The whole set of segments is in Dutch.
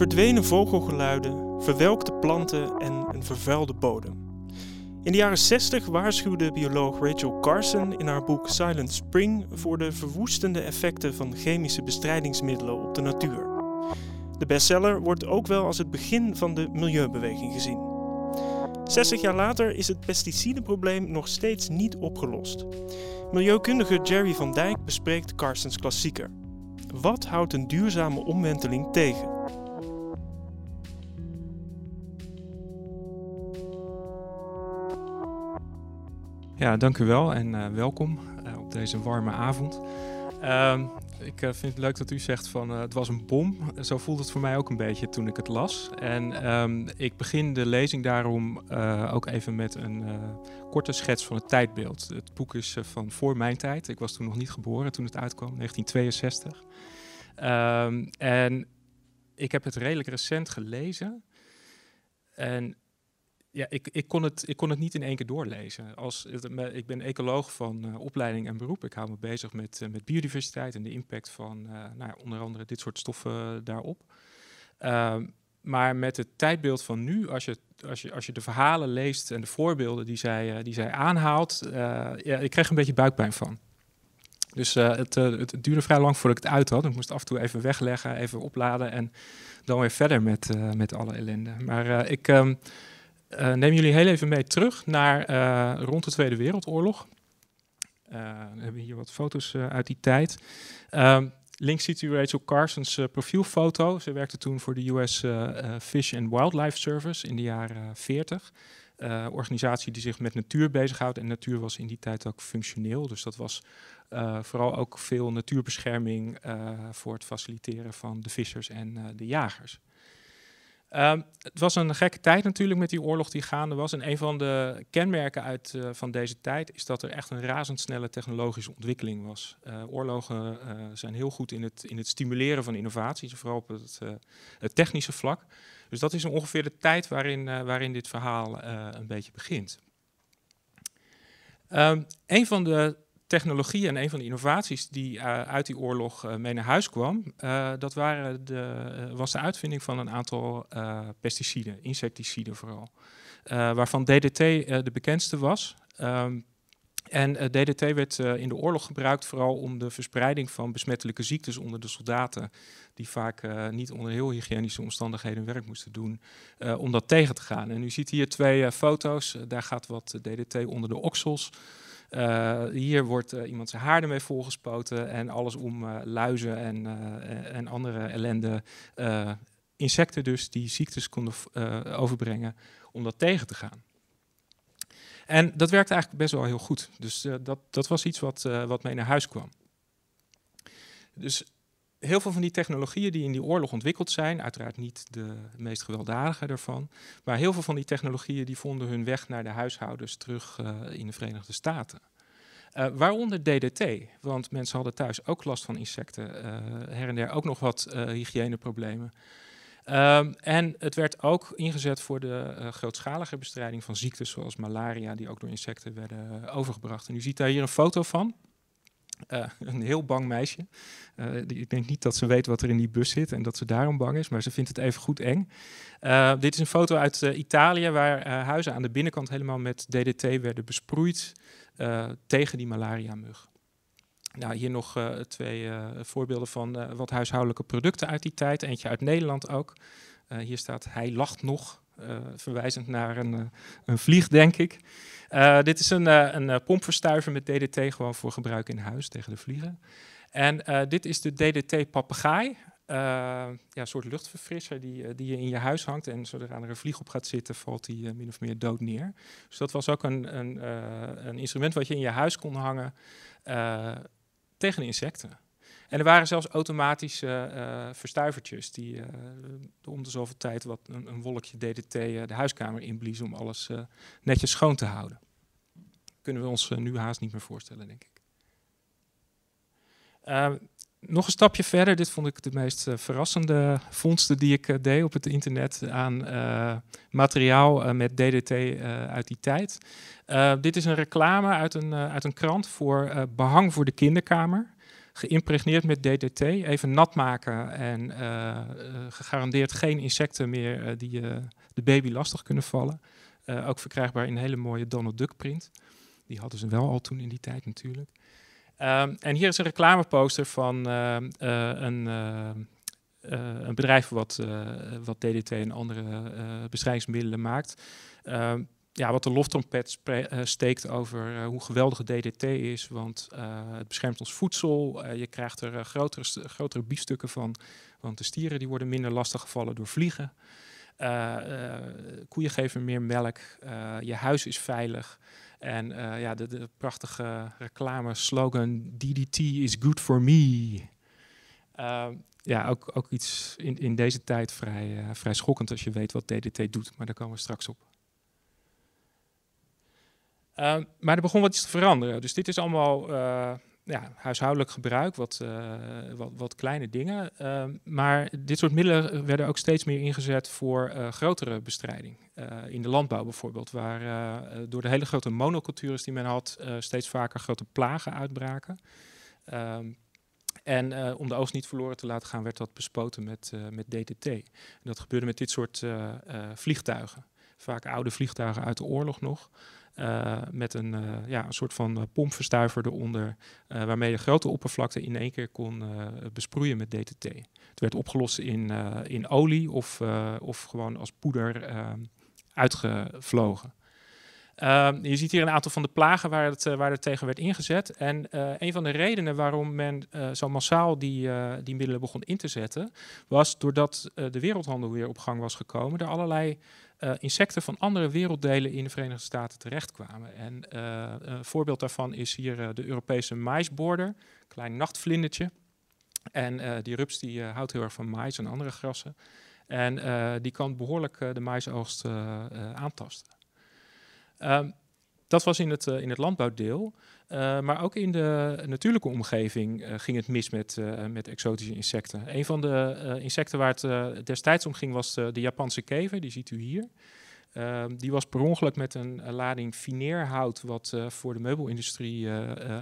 Verdwenen vogelgeluiden, verwelkte planten en een vervuilde bodem. In de jaren 60 waarschuwde bioloog Rachel Carson in haar boek Silent Spring voor de verwoestende effecten van chemische bestrijdingsmiddelen op de natuur. De bestseller wordt ook wel als het begin van de milieubeweging gezien. 60 jaar later is het pesticidenprobleem nog steeds niet opgelost. Milieukundige Jerry van Dijk bespreekt Carsons klassieker. Wat houdt een duurzame omwenteling tegen? Ja, dank u wel en uh, welkom uh, op deze warme avond. Uh, ik uh, vind het leuk dat u zegt van het was een bom. Zo voelt het voor mij ook een beetje toen ik het las. En um, ik begin de lezing daarom ook even met een korte schets van het tijdbeeld. Het boek is van voor mijn tijd. Ik was toen nog niet geboren toen het uitkwam, 1962. Um, en ik heb het redelijk recent gelezen. En ja, ik, ik, kon het, ik kon het niet in één keer doorlezen. Als, ik ben ecoloog van uh, opleiding en beroep. Ik hou me bezig met, uh, met biodiversiteit en de impact van uh, nou, onder andere dit soort stoffen daarop. Ehm, maar met het tijdbeeld van nu, als je, als je, als je de verhalen leest en de voorbeelden die zij, die zij aanhaalt, ja, ik kreeg een beetje buikpijn van. Dus het, het, duurde vrij lang voordat ik het uit had. Ik moest af en toe even wegleggen, even opladen en dan weer verder met, met alle ellende. Maar ik. Um, uh, neem jullie heel even mee terug naar uh, rond de Tweede Wereldoorlog. Uh, we hebben hier wat foto's uit die tijd. Um, links ziet u Rachel Carson's profielfoto. Ze werkte toen voor de US Fish and Wildlife Service in de jaren 40. organisatie die zich met natuur bezighoudt. En natuur was in die tijd ook functioneel. Dus dat was vooral ook veel natuurbescherming voor het faciliteren van de vissers en de jagers. Um, het was een gekke tijd natuurlijk met die oorlog die gaande was. En een van de kenmerken uit, uh, van deze tijd is dat er echt een razendsnelle technologische ontwikkeling was. Uh, oorlogen uh, zijn heel goed in het, in het stimuleren van innovaties, vooral op het, het, technische vlak. Dus dat is ongeveer de tijd waarin, waarin dit verhaal een beetje begint. Um, een van de technologie en een van de innovaties die uh, uit die oorlog uh, mee naar huis kwam, uh, dat waren de, was de uitvinding van een aantal pesticiden, insecticiden vooral. waarvan DDT de bekendste was. Um, en DDT werd in de oorlog gebruikt vooral om de verspreiding van besmettelijke ziektes onder de soldaten, die vaak niet onder heel hygiënische omstandigheden werk moesten doen, om dat tegen te gaan. En u ziet hier twee foto's, daar gaat wat DDT onder de oksels. Uh, hier wordt uh, iemand zijn haar ermee volgespoten en alles om uh, luizen en, en andere ellende. insecten dus die ziektes konden overbrengen om dat tegen te gaan. En dat werkte eigenlijk best wel heel goed. Dus dat, dat was iets wat, wat mee naar huis kwam. Dus heel veel van die technologieën die in die oorlog ontwikkeld zijn, uiteraard niet de meest gewelddadige daarvan, maar heel veel van die technologieën die vonden hun weg naar de huishoudens terug uh, in de Verenigde Staten. Uh, waaronder DDT, want mensen hadden thuis ook last van insecten, uh, her en der ook nog wat hygiëneproblemen. Um, en het werd ook ingezet voor de grootschalige bestrijding van ziektes zoals malaria, die ook door insecten werden overgebracht. En u ziet daar hier een foto van. Uh, een heel bang meisje. Uh, ik denk niet dat ze weet wat er in die bus zit en dat ze daarom bang is, maar ze vindt het even goed eng. Uh, dit is een foto uit Italië waar huizen aan de binnenkant helemaal met DDT werden besproeid tegen die malaria-mug. Nou, hier nog twee voorbeelden van wat huishoudelijke producten uit die tijd. Eentje uit Nederland ook. hier staat hij lacht nog, verwijzend naar een, een vlieg, denk ik. Uh, dit is een, een pompverstuiver met DDT gewoon voor gebruik in huis tegen de vliegen. En dit is de DDT-papegaai. ja, een soort luchtverfrisser die, die je in je huis hangt. En zodra er een vlieg op gaat zitten, valt die min of meer dood neer. Dus dat was ook een, een, een instrument wat je in je huis kon hangen tegen insecten. En er waren zelfs automatische uh, verstuivertjes die uh, om de zoveel tijd wat een, wolkje DDT uh, de huiskamer inbliezen om alles netjes schoon te houden. Kunnen we ons nu haast niet meer voorstellen, denk ik. nog een stapje verder, dit vond ik de meest verrassende vondsten die ik deed op het internet aan materiaal met DDT uit die tijd. dit is een reclame uit een, uit een krant voor behang voor de kinderkamer. Geïmpregneerd met DDT, even nat maken en gegarandeerd geen insecten meer die de baby lastig kunnen vallen. ook verkrijgbaar in een hele mooie Donald Duck print. Die hadden ze wel al toen in die tijd natuurlijk. Ehm, en hier is een reclameposter van ehm, een, een, bedrijf wat, wat DDT en andere bestrijdingsmiddelen maakt. Ehm, ja, wat de loftrompet uh, steekt over uh, hoe geweldig DDT is. Want uh, het beschermt ons voedsel. je krijgt er grotere, grotere biefstukken van. Want de stieren die worden minder lastig gevallen door vliegen. koeien geven meer melk. je huis is veilig. En ja, de, de prachtige reclame slogan DDT is good for me. ja, ook, ook iets in, in deze tijd vrij, vrij schokkend als je weet wat DDT doet. Maar daar komen we straks op. Ehm, maar er begon wat iets te veranderen. Dus dit is allemaal uh, ja, huishoudelijk gebruik, wat, uh, wat, kleine dingen. Ehm, maar dit soort middelen werden ook steeds meer ingezet voor uh, grotere bestrijding. in de landbouw bijvoorbeeld, waar door de hele grote monocultures die men had, steeds vaker grote plagen uitbraken. Um, en om de oogst niet verloren te laten gaan, werd dat bespoten met, met DDT. En dat gebeurde met dit soort vliegtuigen. Vaak oude vliegtuigen uit de oorlog nog. Uh, met een, uh, ja, een soort van uh, pompverstuiver eronder, waarmee je grote oppervlakte in één keer kon besproeien met DTT. Het werd opgelost in, in olie of, of gewoon als poeder uitgevlogen. Ehm, je ziet hier een aantal van de plagen waar het, waar het tegen werd ingezet. En een van de redenen waarom men zo massaal die, die middelen begon in te zetten, was doordat de wereldhandel weer op gang was gekomen. Er allerlei uh, insecten van andere werelddelen in de Verenigde Staten terechtkwamen. En uh, een voorbeeld daarvan is hier uh, de Europese maisborder, klein nachtvlindertje. En die rups die houdt heel erg van mais en andere grassen. En die kan behoorlijk de maisoogst aantasten. Um, dat was in het, in het landbouwdeel. Uh, maar ook in de natuurlijke omgeving uh, ging het mis met, uh, met exotische insecten. Een van de insecten waar het destijds om ging was de Japanse kever, die ziet u hier. Ehm, die was per ongeluk met een, lading fineerhout, wat voor de meubelindustrie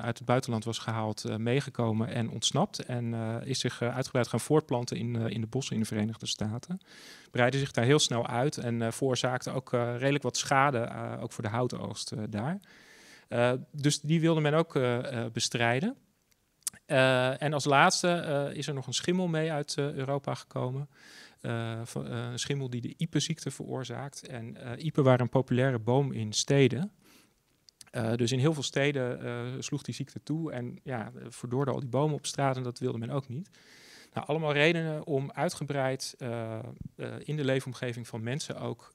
uit het buitenland was gehaald, meegekomen en ontsnapt. En is zich uitgebreid gaan voortplanten in, in de bossen in de Verenigde Staten. Breidde zich daar heel snel uit en veroorzaakte ook redelijk wat schade, ook voor de houtoogst daar. Uh, dus die wilde men ook uh, bestrijden. en als laatste is er nog een schimmel mee uit Europa gekomen. een schimmel die de Ipe-ziekte veroorzaakt. En Ipe waren een populaire boom in steden. dus in heel veel steden sloeg die ziekte toe en ja, verdoorde al die bomen op straat en dat wilde men ook niet. Nou, allemaal redenen om uitgebreid in de leefomgeving van mensen ook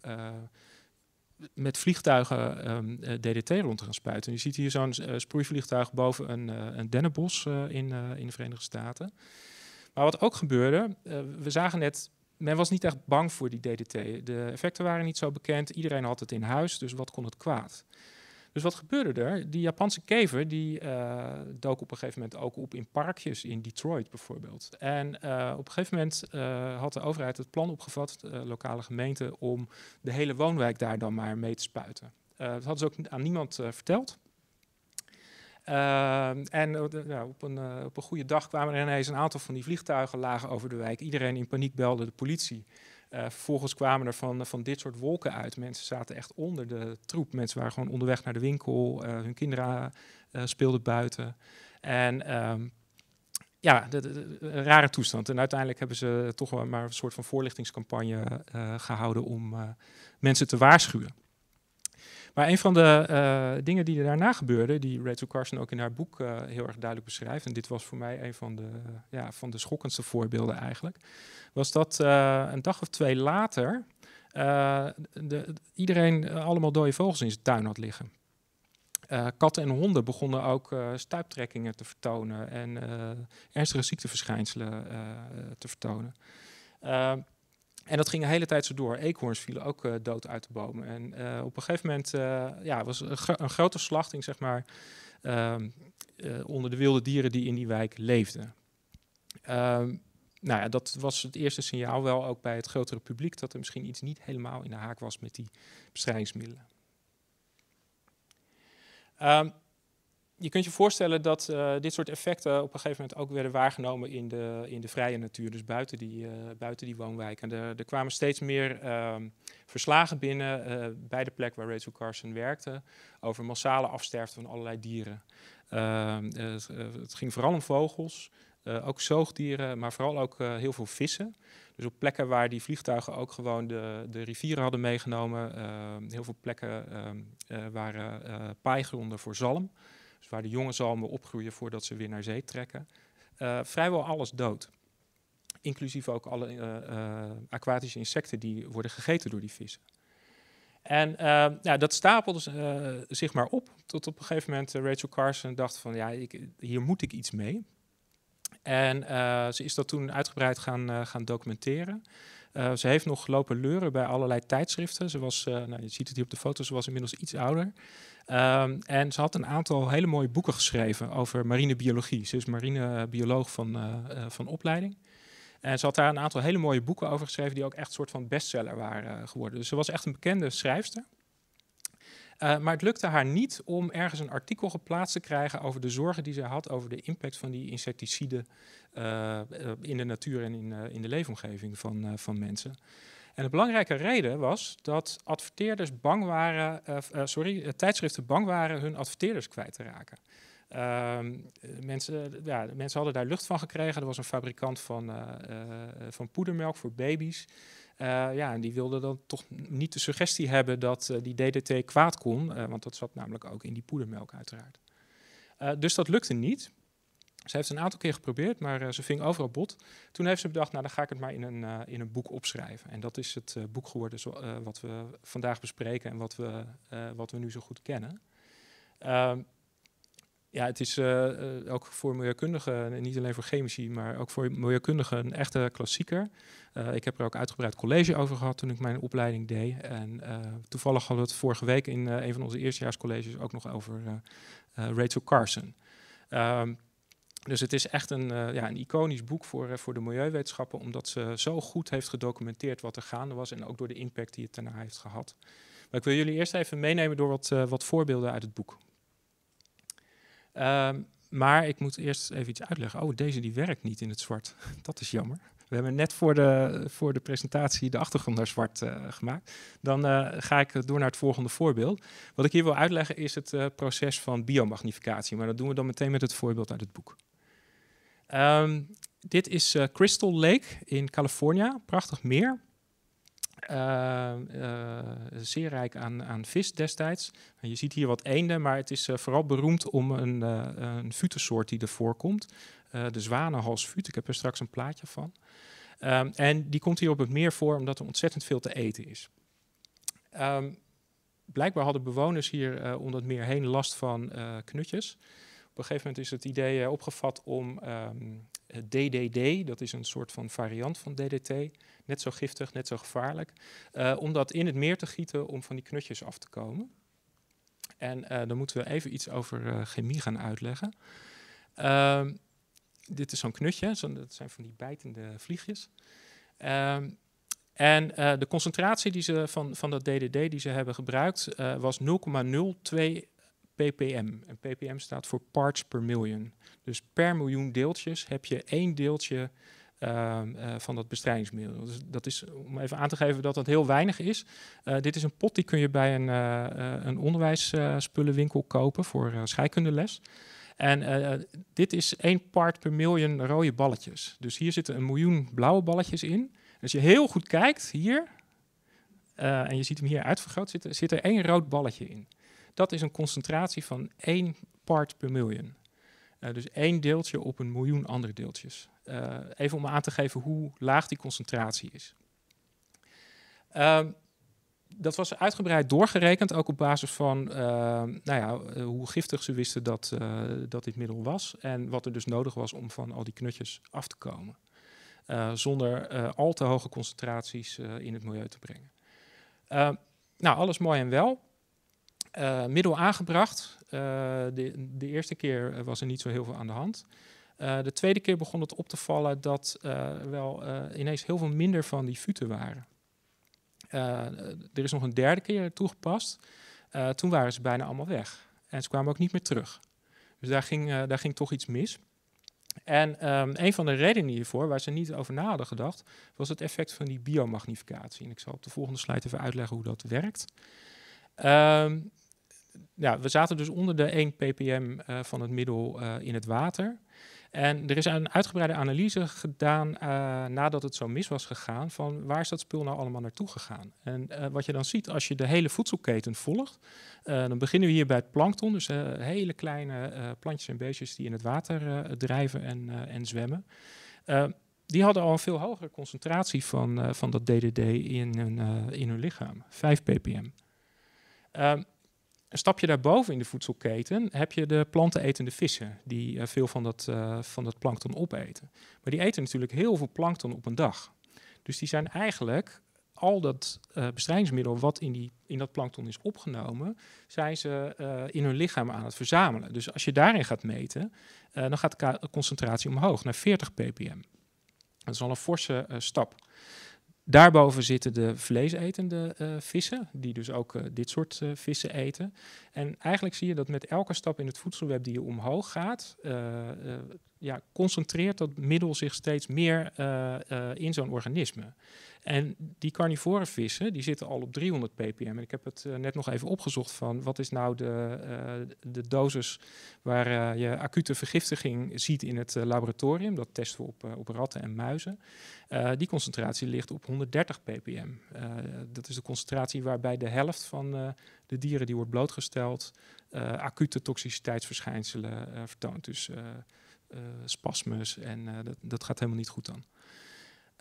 met vliegtuigen ehm, eh, DDT rond te gaan spuiten. Je ziet hier zo'n uh, sproeivliegtuig boven een, uh, een dennenbos in, in de Verenigde Staten. Maar wat ook gebeurde, we zagen net, men was niet echt bang voor die DDT. De effecten waren niet zo bekend, iedereen had het in huis, dus wat kon het kwaad? Dus wat gebeurde er? Die Japanse kever die uh, dook op een gegeven moment ook op in parkjes in Detroit bijvoorbeeld. En uh, op een gegeven moment uh, had de overheid het plan opgevat, lokale gemeente, om de hele woonwijk daar dan maar mee te spuiten. dat hadden ze ook aan niemand verteld. en op, een, op een goede dag kwamen er ineens een aantal van die vliegtuigen lagen over de wijk. Iedereen in paniek belde de politie. Uh, vervolgens kwamen er van, van dit soort wolken uit. Mensen zaten echt onder de troep. Mensen waren gewoon onderweg naar de winkel. Uh, hun kinderen uh, speelden buiten. En um, ja, een rare toestand. En uiteindelijk hebben ze toch maar een soort van voorlichtingscampagne gehouden om mensen te waarschuwen. Maar een van de uh, dingen die er daarna gebeurde, die Rachel Carson ook in haar boek uh, heel erg duidelijk beschrijft, en dit was voor mij een van de, ja, van de schokkendste voorbeelden eigenlijk, was dat uh, een dag of twee later de, iedereen allemaal dode vogels in zijn tuin had liggen. katten en honden begonnen ook stuiptrekkingen te vertonen en ernstige ziekteverschijnselen te vertonen. En dat ging de hele tijd zo door. Eekhoorns vielen ook uh, dood uit de bomen. En uh, op een gegeven moment uh, ja, was een, een, grote slachting, zeg maar, ehm, onder de wilde dieren die in die wijk leefden. Um, nou ja, dat was het eerste signaal wel ook bij het grotere publiek dat er misschien iets niet helemaal in de haak was met die bestrijdingsmiddelen. Um, je kunt je voorstellen dat uh, dit soort effecten op een gegeven moment ook werden waargenomen in de, in de vrije natuur, dus buiten die, uh, buiten die woonwijken. Er, er kwamen steeds meer ehm, verslagen binnen uh, bij de plek waar Rachel Carson werkte over massale afsterfte van allerlei dieren. Ehm, het, het, ging vooral om vogels, ook zoogdieren, maar vooral ook heel veel vissen. Dus op plekken waar die vliegtuigen ook gewoon de, de rivieren hadden meegenomen, ehm, heel veel plekken waren paaigronden voor zalm. Dus waar de jonge zalmen opgroeien voordat ze weer naar zee trekken. Uh, vrijwel alles dood. Inclusief ook alle uh, uh, aquatische insecten die worden gegeten door die vissen. En dat stapelde zich maar op, tot op een gegeven moment Rachel Carson dacht van, ja, ik, hier moet ik iets mee. En ze is dat toen uitgebreid gaan, gaan documenteren. ze heeft nog gelopen leuren bij allerlei tijdschriften. Ze was, nou, je ziet het hier op de foto, ze was inmiddels iets ouder. Um, en ze had een aantal hele mooie boeken geschreven over marinebiologie. Ze is marinebioloog van, uh, uh, van opleiding. En ze had daar een aantal hele mooie boeken over geschreven die ook echt een soort van bestseller waren uh, geworden. Dus ze was echt een bekende schrijfster. maar het lukte haar niet om ergens een artikel geplaatst te krijgen over de zorgen die ze had over de impact van die insecticiden in de natuur en in, in de leefomgeving van, van mensen. En de belangrijke reden was dat adverteerders bang waren, uh, sorry, tijdschriften bang waren hun adverteerders kwijt te raken. Uh, mensen, ja, mensen hadden daar lucht van gekregen. Er was een fabrikant van, van poedermelk voor baby's. ja, en die wilde dan toch niet de suggestie hebben dat die DDT kwaad kon, want dat zat namelijk ook in die poedermelk uiteraard. dus dat lukte niet. Ze heeft een aantal keer geprobeerd, maar uh, ze ving overal bot. Toen heeft ze bedacht, nou dan ga ik het maar in een, uh, in een boek opschrijven. En dat is het uh, boek geworden wat we vandaag bespreken en wat we, wat we nu zo goed kennen. Ehm, ja, het is ook voor milieukundigen, niet alleen voor chemici, maar ook voor milieukundigen een echte klassieker. ik heb er ook uitgebreid college over gehad toen ik mijn opleiding deed. En toevallig hadden we het vorige week in een van onze eerstejaarscolleges ook nog over Rachel Carson. Um, dus het is echt een, uh, ja, een iconisch boek voor, uh, voor de milieuwetenschappen, omdat ze zo goed heeft gedocumenteerd wat er gaande was en ook door de impact die het daarna heeft gehad. Maar ik wil jullie eerst even meenemen door wat, uh, wat voorbeelden uit het boek. Um, maar ik moet eerst even iets uitleggen. Oh, deze die werkt niet in het zwart. Dat is jammer. We hebben net voor de, voor de presentatie de achtergrond naar zwart gemaakt. Dan ga ik door naar het volgende voorbeeld. Wat ik hier wil uitleggen is het proces van biomagnificatie. Maar dat doen we dan meteen met het voorbeeld uit het boek. Um, dit is uh, Crystal Lake in California, prachtig meer. Uh, uh, zeer rijk aan, aan, vis destijds. Je ziet hier wat eenden, maar het is vooral beroemd om een, een vutensoort die er voorkomt. de zwanenhalsvuut, ik heb er straks een plaatje van. Um, en die komt hier op het meer voor omdat er ontzettend veel te eten is. Blijkbaar hadden bewoners hier om dat meer heen last van knutjes. Op een gegeven moment is het idee eh, opgevat om um, ehm, DDD, dat is een soort van variant van DDT, net zo giftig, net zo gevaarlijk, uh, om dat in het meer te gieten om van die knutjes af te komen. En uh, dan moeten we even iets over chemie gaan uitleggen. Um, dit is zo'n knutje, zo, dat zijn van die bijtende vliegjes. Um, en de concentratie die ze van, van dat DDD die ze hebben gebruikt was 0,02 ppm. En ppm staat voor parts per million. Dus per miljoen deeltjes heb je één deeltje uh, uh, van dat bestrijdingsmiddel. Dus dat is om even aan te geven dat dat heel weinig is. Uh, dit is een pot die kun je bij een, een onderwijsspullenwinkel kopen voor scheikundeles. En dit is één part per miljoen rode balletjes. Dus hier zitten een miljoen blauwe balletjes in. Als je heel goed kijkt, hier, en je ziet hem hier uitvergroot, zit, zit er één rood balletje in. Dat is een concentratie van één part per miljoen. Uh, dus één deeltje op een miljoen andere deeltjes. Uh, even om aan te geven hoe laag die concentratie is. Uh, dat was uitgebreid doorgerekend, ook op basis van ehm, nou ja, eh, hoe giftig ze wisten dat, dat dit middel was. En wat er dus nodig was om van al die knutjes af te komen. zonder al te hoge concentraties in het milieu te brengen. Ehm, nou, alles mooi en wel. Uh, middel aangebracht. Uh, de, de, eerste keer was er niet zo heel veel aan de hand. De tweede keer begon het op te vallen dat er wel ineens heel veel minder van die futen waren. er is nog een derde keer toegepast. toen waren ze bijna allemaal weg. En ze kwamen ook niet meer terug. Dus daar ging, daar ging toch iets mis. En um, een van de redenen hiervoor, waar ze niet over na hadden gedacht, was het effect van die biomagnificatie. En ik zal op de volgende slide even uitleggen hoe dat werkt. Um, ja, we zaten dus onder de 1 ppm uh, van het middel uh, in het water. En er is een uitgebreide analyse gedaan uh, nadat het zo mis was gegaan van waar is dat spul nou allemaal naartoe gegaan. En wat je dan ziet als je de hele voedselketen volgt, dan beginnen we hier bij het plankton, dus hele kleine plantjes en beestjes die in het water drijven en, en zwemmen. die hadden al een veel hogere concentratie van, van dat DDD in hun, in hun lichaam, 5 ppm. Een stapje daarboven in de voedselketen heb je de plantenetende vissen, die uh, veel van dat, uh, van dat plankton opeten. Maar die eten natuurlijk heel veel plankton op een dag. Dus die zijn eigenlijk al dat uh, bestrijdingsmiddel wat in, die, in dat plankton is opgenomen, zijn ze in hun lichaam aan het verzamelen. Dus als je daarin gaat meten, dan gaat de concentratie omhoog naar 40 ppm. Dat is al een forse stap. Daarboven zitten de vleesetende uh, vissen, die dus ook uh, dit soort uh, vissen eten. En eigenlijk zie je dat met elke stap in het voedselweb die je omhoog gaat, ja, concentreert dat middel zich steeds meer in zo'n organisme. En die carnivore vissen, die zitten al op 300 ppm. En ik heb het uh, net nog even opgezocht van wat is nou de, de dosis waar je acute vergiftiging ziet in het laboratorium. Dat testen we op, op ratten en muizen. die concentratie ligt op 130 ppm. dat is de concentratie waarbij de helft van de dieren die wordt blootgesteld acute toxiciteitsverschijnselen vertoont. Dus spasmus en dat, dat gaat helemaal niet goed dan.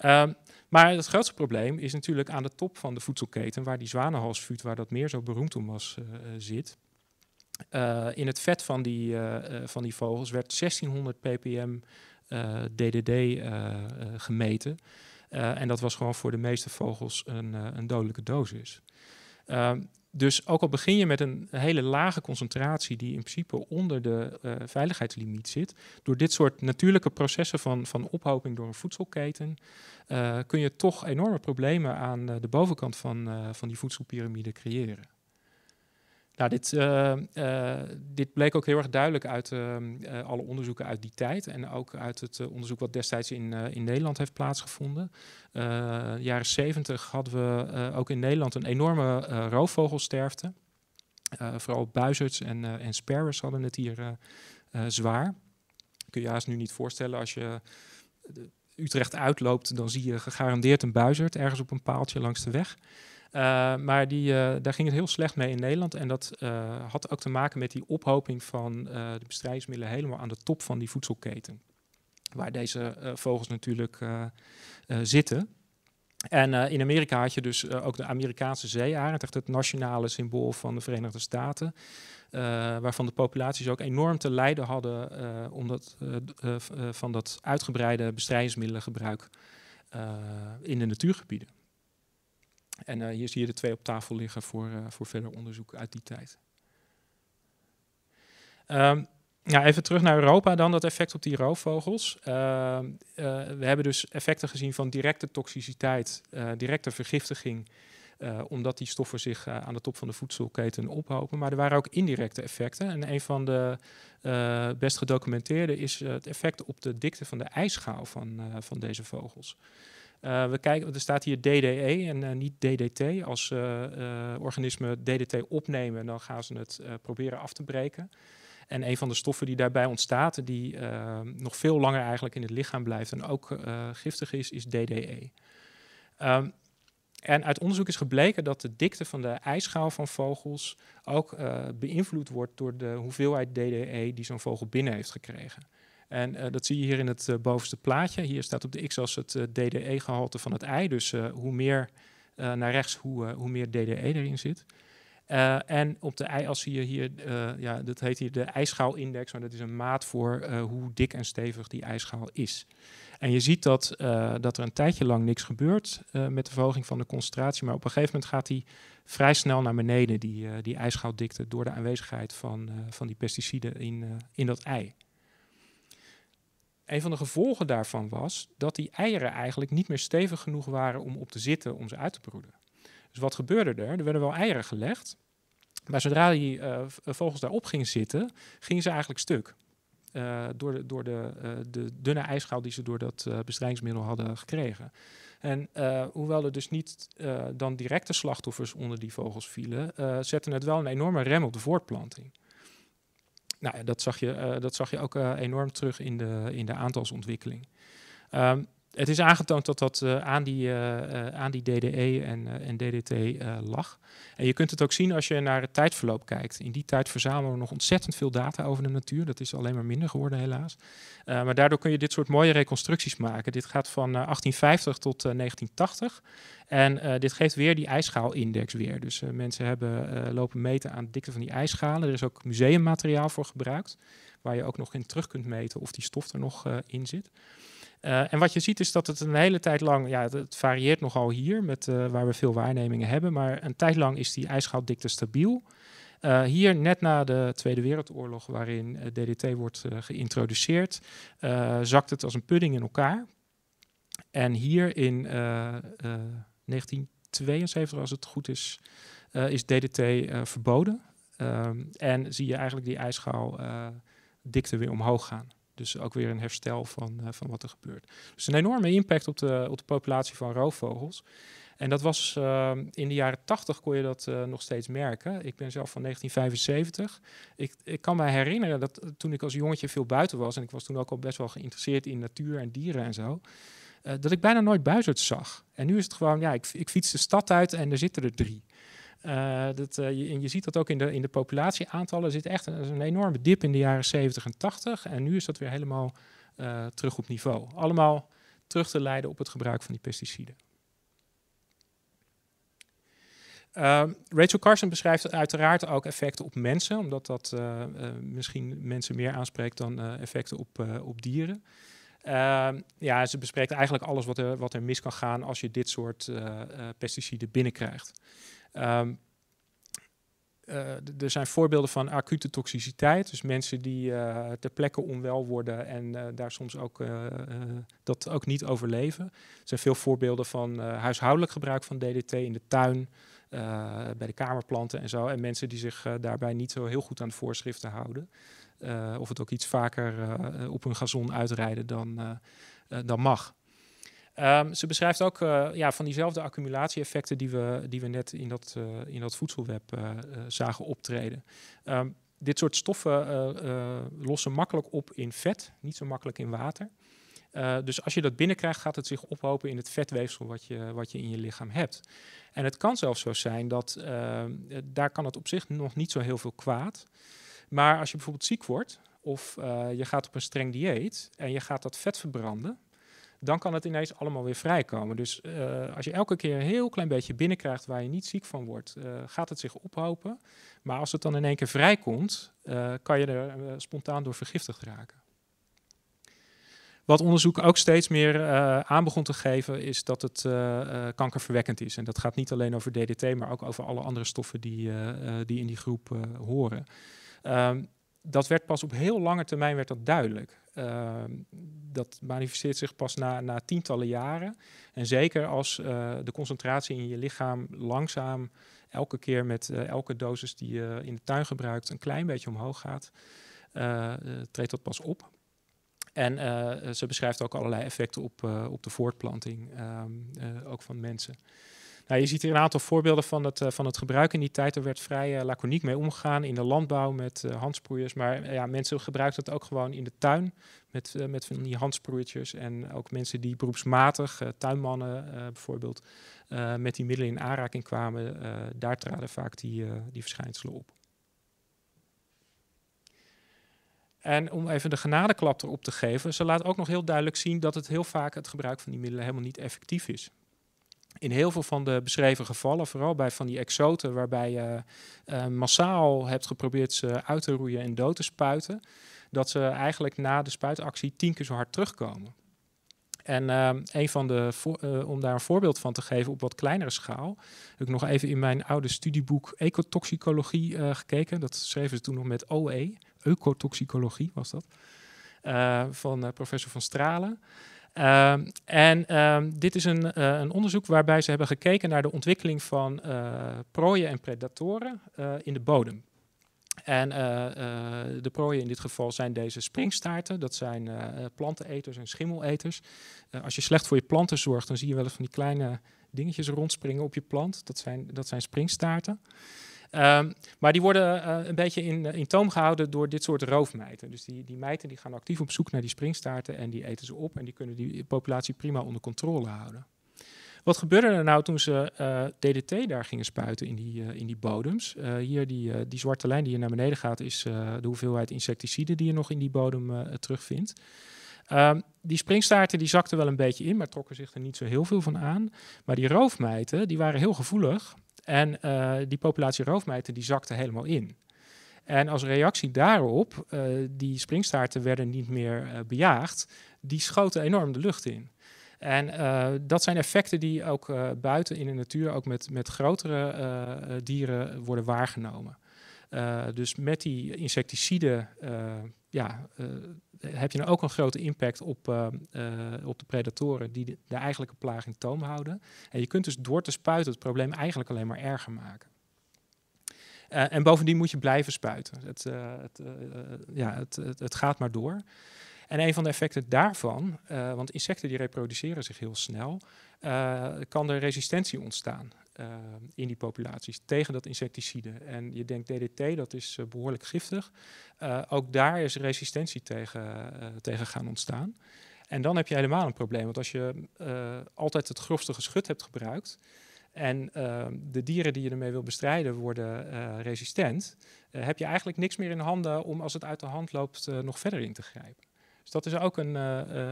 Um, maar het grootste probleem is natuurlijk aan de top van de voedselketen, waar die zwanenhalsvuut, waar dat meer zo beroemd om was, uh, zit. In het vet van die, van die vogels werd 1600 ppm DDD gemeten. en dat was gewoon voor de meeste vogels een, een dodelijke dosis. Dus ook al begin je met een hele lage concentratie die in principe onder de uh, veiligheidslimiet zit, door dit soort natuurlijke processen van, van ophoping door een voedselketen, uh, kun je toch enorme problemen aan uh, de bovenkant van, van die voedselpyramide creëren. Nou, dit, uh, uh, dit bleek ook heel erg duidelijk uit uh, alle onderzoeken uit die tijd en ook uit het onderzoek wat destijds in, in Nederland heeft plaatsgevonden. jaren 70 hadden we ook in Nederland een enorme roofvogelsterfte. vooral buizerds en, en hadden het hier zwaar. Kun je haast nu niet voorstellen als je Utrecht uitloopt, dan zie je gegarandeerd een buizerd ergens op een paaltje langs de weg. Uh, maar die, uh, daar ging het heel slecht mee in Nederland. En dat uh, had ook te maken met die ophoping van de bestrijdingsmiddelen helemaal aan de top van die voedselketen. Waar deze vogels natuurlijk zitten. En in Amerika had je dus ook de Amerikaanse zeearend, echt het nationale symbool van de Verenigde Staten. waarvan de populaties ook enorm te lijden hadden omdat, van dat uitgebreide bestrijdingsmiddelengebruik in de natuurgebieden. En uh, hier zie je de twee op tafel liggen voor, uh, voor verder onderzoek uit die tijd. Um, ja, even terug naar Europa dan, dat effect op die roofvogels. Uh, we hebben dus effecten gezien van directe toxiciteit, directe vergiftiging, omdat die stoffen zich aan de top van de voedselketen ophopen. Maar er waren ook indirecte effecten. En een van de best gedocumenteerde is het effect op de dikte van de ijsschaal van, van deze vogels. Uh, we kijken, er staat hier DDE en uh, niet DDT. Als uh, organismen DDT opnemen, dan gaan ze het proberen af te breken. En een van de stoffen die daarbij ontstaat, die nog veel langer eigenlijk in het lichaam blijft en ook giftig is, is DDE. Ehm, en uit onderzoek is gebleken dat de dikte van de ijsschaal van vogels ook beïnvloed wordt door de hoeveelheid DDE die zo'n vogel binnen heeft gekregen. En uh, dat zie je hier in het uh, bovenste plaatje. Hier staat op de x-as het uh, DDE-gehalte van het ei. Dus hoe meer naar rechts, hoe, hoe meer DDE erin zit. en op de y-as zie je hier, ja, dat heet hier de ijschaalindex, maar dat is een maat voor hoe dik en stevig die ijschaal is. En je ziet dat, dat er een tijdje lang niks gebeurt met de verhoging van de concentratie, maar op een gegeven moment gaat die vrij snel naar beneden, die, die ijschaaldikte, door de aanwezigheid van, van die pesticiden in, in dat ei. Een van de gevolgen daarvan was dat die eieren eigenlijk niet meer stevig genoeg waren om op te zitten om ze uit te broeden. Dus wat gebeurde er? Er werden wel eieren gelegd, Maar zodra die vogels daarop gingen zitten, gingen ze eigenlijk stuk. door de, door de, de dunne ijsschaal die ze door dat bestrijdingsmiddel hadden gekregen. En hoewel er dus niet dan directe slachtoffers onder die vogels vielen, zetten het wel een enorme rem op de voortplanting. Nou, dat zag je, dat zag je ook enorm terug in de, in de aantalsontwikkeling. Um, het is aangetoond dat dat uh, aan, die, uh, aan die DDE en, en DDT lag. En je kunt het ook zien als je naar het tijdverloop kijkt. In die tijd verzamelen we nog ontzettend veel data over de natuur. Dat is alleen maar minder geworden, helaas. maar daardoor kun je dit soort mooie reconstructies maken. Dit gaat van 1850 tot 1980. En dit geeft weer die ijsschaalindex weer. Dus mensen hebben lopen meten aan de dikte van die ijsschalen. Er is ook museummateriaal voor gebruikt. Waar je ook nog in terug kunt meten of die stof er nog in zit. Uh, en wat je ziet is dat het een hele tijd lang, ja, het, varieert nogal hier, met, uh, waar we veel waarnemingen hebben, maar een tijd lang is die ijsschaaldikte stabiel. Uh, hier net na de Tweede Wereldoorlog, waarin DDT wordt geïntroduceerd, zakt het als een pudding in elkaar. En hier in 1972, als het goed is, is DDT verboden. Um, en zie je eigenlijk die ijschaaldikte weer omhoog gaan. Dus ook weer een herstel van, uh, van wat er gebeurt. Dus een enorme impact op de, op de populatie van roofvogels. En dat was uh, in de jaren 80 kon je dat uh, nog steeds merken. Ik ben zelf van 1975. Ik, ik kan me herinneren dat toen ik als jongetje veel buiten was, en ik was toen ook al best wel geïnteresseerd in natuur en dieren en zo, dat ik bijna nooit buizerds zag. En nu is het gewoon, ja, ik, ik fiets de stad uit en er zitten er drie. Uh, dat, uh, je, ziet dat ook in de, in de populatieaantallen. Er zit echt een, een, enorme dip in de jaren 70 en 80. En nu is dat weer helemaal uh, terug op niveau. Allemaal terug te leiden op het gebruik van die pesticiden. Ehm, Rachel Carson beschrijft uiteraard ook effecten op mensen, omdat dat misschien mensen meer aanspreekt dan effecten op, op dieren. Ehm, ja, ze bespreekt eigenlijk alles wat er, wat er mis kan gaan als je dit soort pesticiden binnenkrijgt. Um, er zijn voorbeelden van acute toxiciteit. Dus mensen die uh, ter plekke onwel worden en uh, daar soms ook dat ook niet overleven. Er zijn veel voorbeelden van huishoudelijk gebruik van DDT in de tuin, bij de kamerplanten en zo. En mensen die zich daarbij niet zo heel goed aan de voorschriften houden. of het ook iets vaker op hun gazon uitrijden dan, dan mag. Um, ze beschrijft ook uh, ja, van diezelfde accumulatie-effecten die we, die we net in dat, uh, in dat voedselweb uh, zagen optreden. Um, dit soort stoffen lossen makkelijk op in vet, niet zo makkelijk in water. dus als je dat binnenkrijgt, gaat het zich ophopen in het vetweefsel wat je, wat je in je lichaam hebt. En het kan zelfs zo zijn dat ehm, daar kan het op zich nog niet zo heel veel kwaad. Maar als je bijvoorbeeld ziek wordt, of je gaat op een streng dieet en je gaat dat vet verbranden, dan kan het ineens allemaal weer vrijkomen. Dus uh, als je elke keer een heel klein beetje binnenkrijgt waar je niet ziek van wordt, uh, gaat het zich ophopen. Maar als het dan in één keer vrijkomt, uh, kan je er spontaan door vergiftigd raken. Wat onderzoek ook steeds meer aan begon te geven, is dat het kankerverwekkend is. En dat gaat niet alleen over DDT, maar ook over alle andere stoffen die, die in die groep horen. Um, dat werd pas op heel lange termijn werd dat duidelijk. Uh, dat manifesteert zich pas na, na, tientallen jaren. En zeker als uh, de concentratie in je lichaam langzaam elke keer met uh, elke dosis die je in de tuin gebruikt een klein beetje omhoog gaat, eh, treedt dat pas op. En ze beschrijft ook allerlei effecten op, op de voortplanting, um, ook van mensen. Nou, je ziet hier een aantal voorbeelden van het, uh, van het gebruik in die tijd. Er werd vrij uh, laconiek mee omgegaan in de landbouw met uh, handsproeiers. Maar ja, mensen gebruikten het ook gewoon in de tuin met, met van die handsproeiertjes. En ook mensen die beroepsmatig, tuinmannen bijvoorbeeld, met die middelen in aanraking kwamen. daar traden vaak die, die verschijnselen op. En om even de genadeklap erop te geven, ze laat ook nog heel duidelijk zien dat het heel vaak het gebruik van die middelen helemaal niet effectief is in heel veel van de beschreven gevallen, vooral bij van die exoten, waarbij je uh, massaal hebt geprobeerd ze uit te roeien en dood te spuiten, dat ze eigenlijk na de spuitactie tien keer zo hard terugkomen. En uh, een van de, uh, om daar een voorbeeld van te geven op wat kleinere schaal, heb ik nog even in mijn oude studieboek ecotoxicologie gekeken. Dat schreven ze toen nog met OE, ecotoxicologie was dat, van professor Van Stralen. Ehm, en ehm, dit is een, uh, een, onderzoek waarbij ze hebben gekeken naar de ontwikkeling van uh, prooien en predatoren uh, in de bodem. En de prooien in dit geval zijn deze springstaarten. Dat zijn planteneters en schimmeleters. als je slecht voor je planten zorgt, dan zie je wel eens van die kleine dingetjes rondspringen op je plant. Dat zijn, dat zijn springstaarten. Um, maar die worden uh, een beetje in, in toom gehouden door dit soort roofmijten. Dus die, die mijten die gaan actief op zoek naar die springstaarten en die eten ze op en die kunnen die populatie prima onder controle houden. Wat gebeurde er nou toen ze uh, DDT daar gingen spuiten in die, in die bodems? Hier die, die zwarte lijn die hier naar beneden gaat is de hoeveelheid insecticiden die je nog in die bodem terugvindt. Um, die springstaarten die zakten wel een beetje in, maar trokken zich er niet zo heel veel van aan. Maar die roofmijten die waren heel gevoelig en uh, die populatie roofmijten die zakte helemaal in. En als reactie daarop, uh, die springstaarten werden niet meer uh, bejaagd, die schoten enorm de lucht in. En dat zijn effecten die ook buiten in de natuur, ook met, met grotere dieren, worden waargenomen. dus met die insecticiden ja, heb je nou ook een grote impact op, uh, uh, op de predatoren die de, de, eigenlijke plaag in toom houden. En je kunt dus door te spuiten het probleem eigenlijk alleen maar erger maken. Uh, en bovendien moet je blijven spuiten. Het, het, ja, het, het, gaat maar door. En een van de effecten daarvan, want insecten die reproduceren zich heel snel, kan er resistentie ontstaan. Uh, in die populaties tegen dat insecticide. En je denkt DDT, dat is uh, behoorlijk giftig. Uh, ook daar is resistentie tegen, tegen gaan ontstaan. En dan heb je helemaal een probleem. Want als je altijd het grofste geschut hebt gebruikt. En de dieren die je ermee wil bestrijden worden resistent. heb je eigenlijk niks meer in handen om als het uit de hand loopt nog verder in te grijpen. Dus dat is ook een,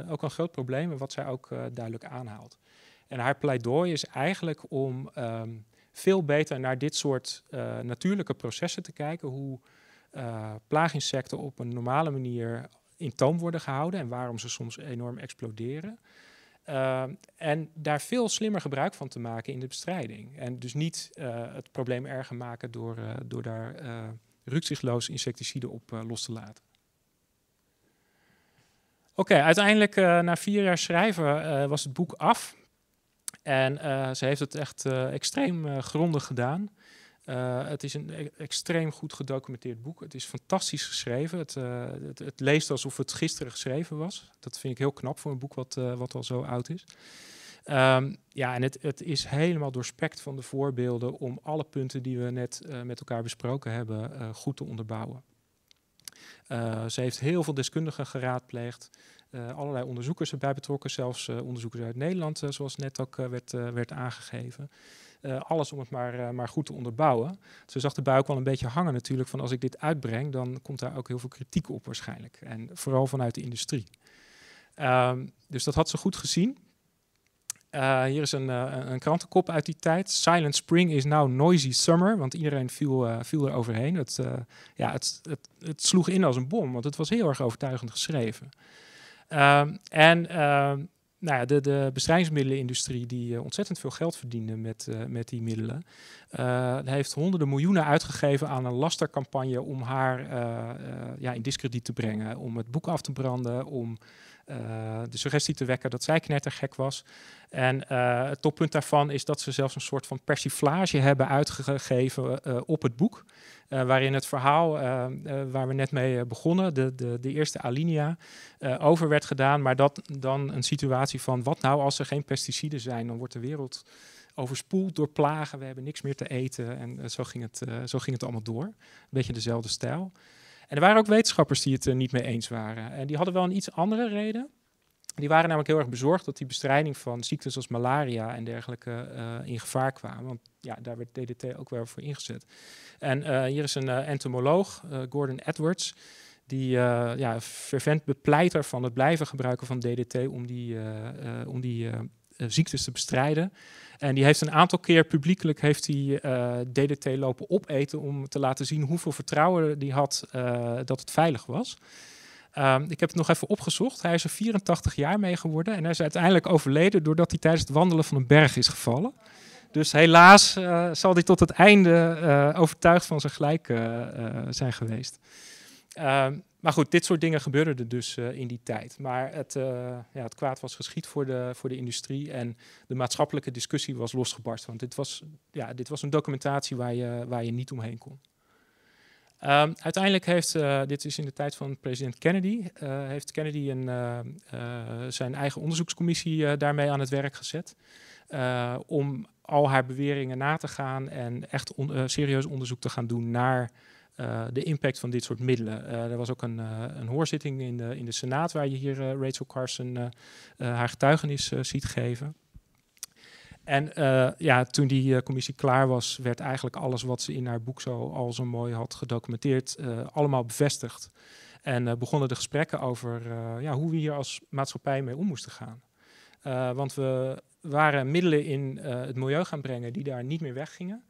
ook een groot probleem. Wat zij ook duidelijk aanhaalt. En haar pleidooi is eigenlijk om um, veel beter naar dit soort uh, natuurlijke processen te kijken. Hoe uh, plaaginsecten op een normale manier in toom worden gehouden en waarom ze soms enorm exploderen. Uh, en daar veel slimmer gebruik van te maken in de bestrijding. En dus niet het probleem erger maken door, door daar rukzichtloos insecticiden op los te laten. Oké, uiteindelijk na vier jaar schrijven was het boek af. En uh, ze heeft het echt uh, extreem uh, grondig gedaan. het is een e extreem goed gedocumenteerd boek. Het is fantastisch geschreven. Het, het, leest alsof het gisteren geschreven was. Dat vind ik heel knap voor een boek wat, wat al zo oud is. Um, ja, en het, het, is helemaal doorspekt van de voorbeelden om alle punten die we net met elkaar besproken hebben goed te onderbouwen. ze heeft heel veel deskundigen geraadpleegd. Uh, allerlei onderzoekers erbij betrokken, zelfs uh, onderzoekers uit Nederland, uh, zoals net ook werd, werd aangegeven. alles om het maar, maar goed te onderbouwen. Ze zag de buik wel een beetje hangen natuurlijk van als ik dit uitbreng, dan komt daar ook heel veel kritiek op waarschijnlijk. En vooral vanuit de industrie. Um, dus dat had ze goed gezien. hier is een, een, krantenkop uit die tijd. Silent Spring is now noisy summer, want iedereen viel, viel er overheen. Ja, het, het, het sloeg in als een bom, want het was heel erg overtuigend geschreven. Um, en um, nou ja, de, de bestrijdingsmiddelenindustrie, die uh, ontzettend veel geld verdiende met, uh, met die middelen, uh, heeft honderden miljoenen uitgegeven aan een lastercampagne om haar ja, in discrediet te brengen, om het boek af te branden, om de suggestie te wekken dat zij knettergek was. En het toppunt daarvan is dat ze zelfs een soort van persiflage hebben uitgegeven op het boek. Uh, waarin het verhaal uh, uh, waar we net mee begonnen, de, de, de eerste alinea, over werd gedaan. Maar dat dan een situatie van wat nou als er geen pesticiden zijn, dan wordt de wereld overspoeld door plagen, we hebben niks meer te eten. En zo, ging het, zo ging het allemaal door. Een beetje dezelfde stijl. En er waren ook wetenschappers die het er niet mee eens waren. En die hadden wel een iets andere reden. Die waren namelijk heel erg bezorgd dat die bestrijding van ziektes als malaria en dergelijke uh, in gevaar kwamen. Want ja, daar werd DDT ook wel voor ingezet. En uh, hier is een uh, entomoloog, Gordon Edwards, die ja, fervent bepleiter van het blijven gebruiken van DDT om die, om die ziektes te bestrijden. En die heeft een aantal keer publiekelijk heeft hij, DDT lopen opeten om te laten zien hoeveel vertrouwen die had dat het veilig was. Um, ik heb het nog even opgezocht. Hij is er 84 jaar mee geworden en hij is uiteindelijk overleden doordat hij tijdens het wandelen van een berg is gevallen. Dus helaas uh, zal hij tot het einde uh, overtuigd van zijn gelijk uh, zijn geweest. Um, maar goed, dit soort dingen gebeurden er dus in die tijd. Maar het, ja, het kwaad was geschied voor de, voor de industrie en de maatschappelijke discussie was losgebarst. Want dit was, ja, dit was een documentatie waar je, waar je niet omheen kon. Um, uiteindelijk heeft, uh, dit is in de tijd van president Kennedy, uh, heeft Kennedy een, uh, zijn eigen onderzoekscommissie daarmee aan het werk gezet. om al haar beweringen na te gaan en echt serieus onderzoek te gaan doen naar de impact van dit soort middelen. er was ook een, een hoorzitting in de, in de Senaat waar je hier Rachel Carson haar getuigenis ziet geven. En uh, ja, toen die uh, commissie klaar was, werd eigenlijk alles wat ze in haar boek zo al zo mooi had gedocumenteerd, uh, allemaal bevestigd. En begonnen de gesprekken over ja, hoe we hier als maatschappij mee om moesten gaan. want we waren middelen in het milieu gaan brengen die daar niet meer weggingen.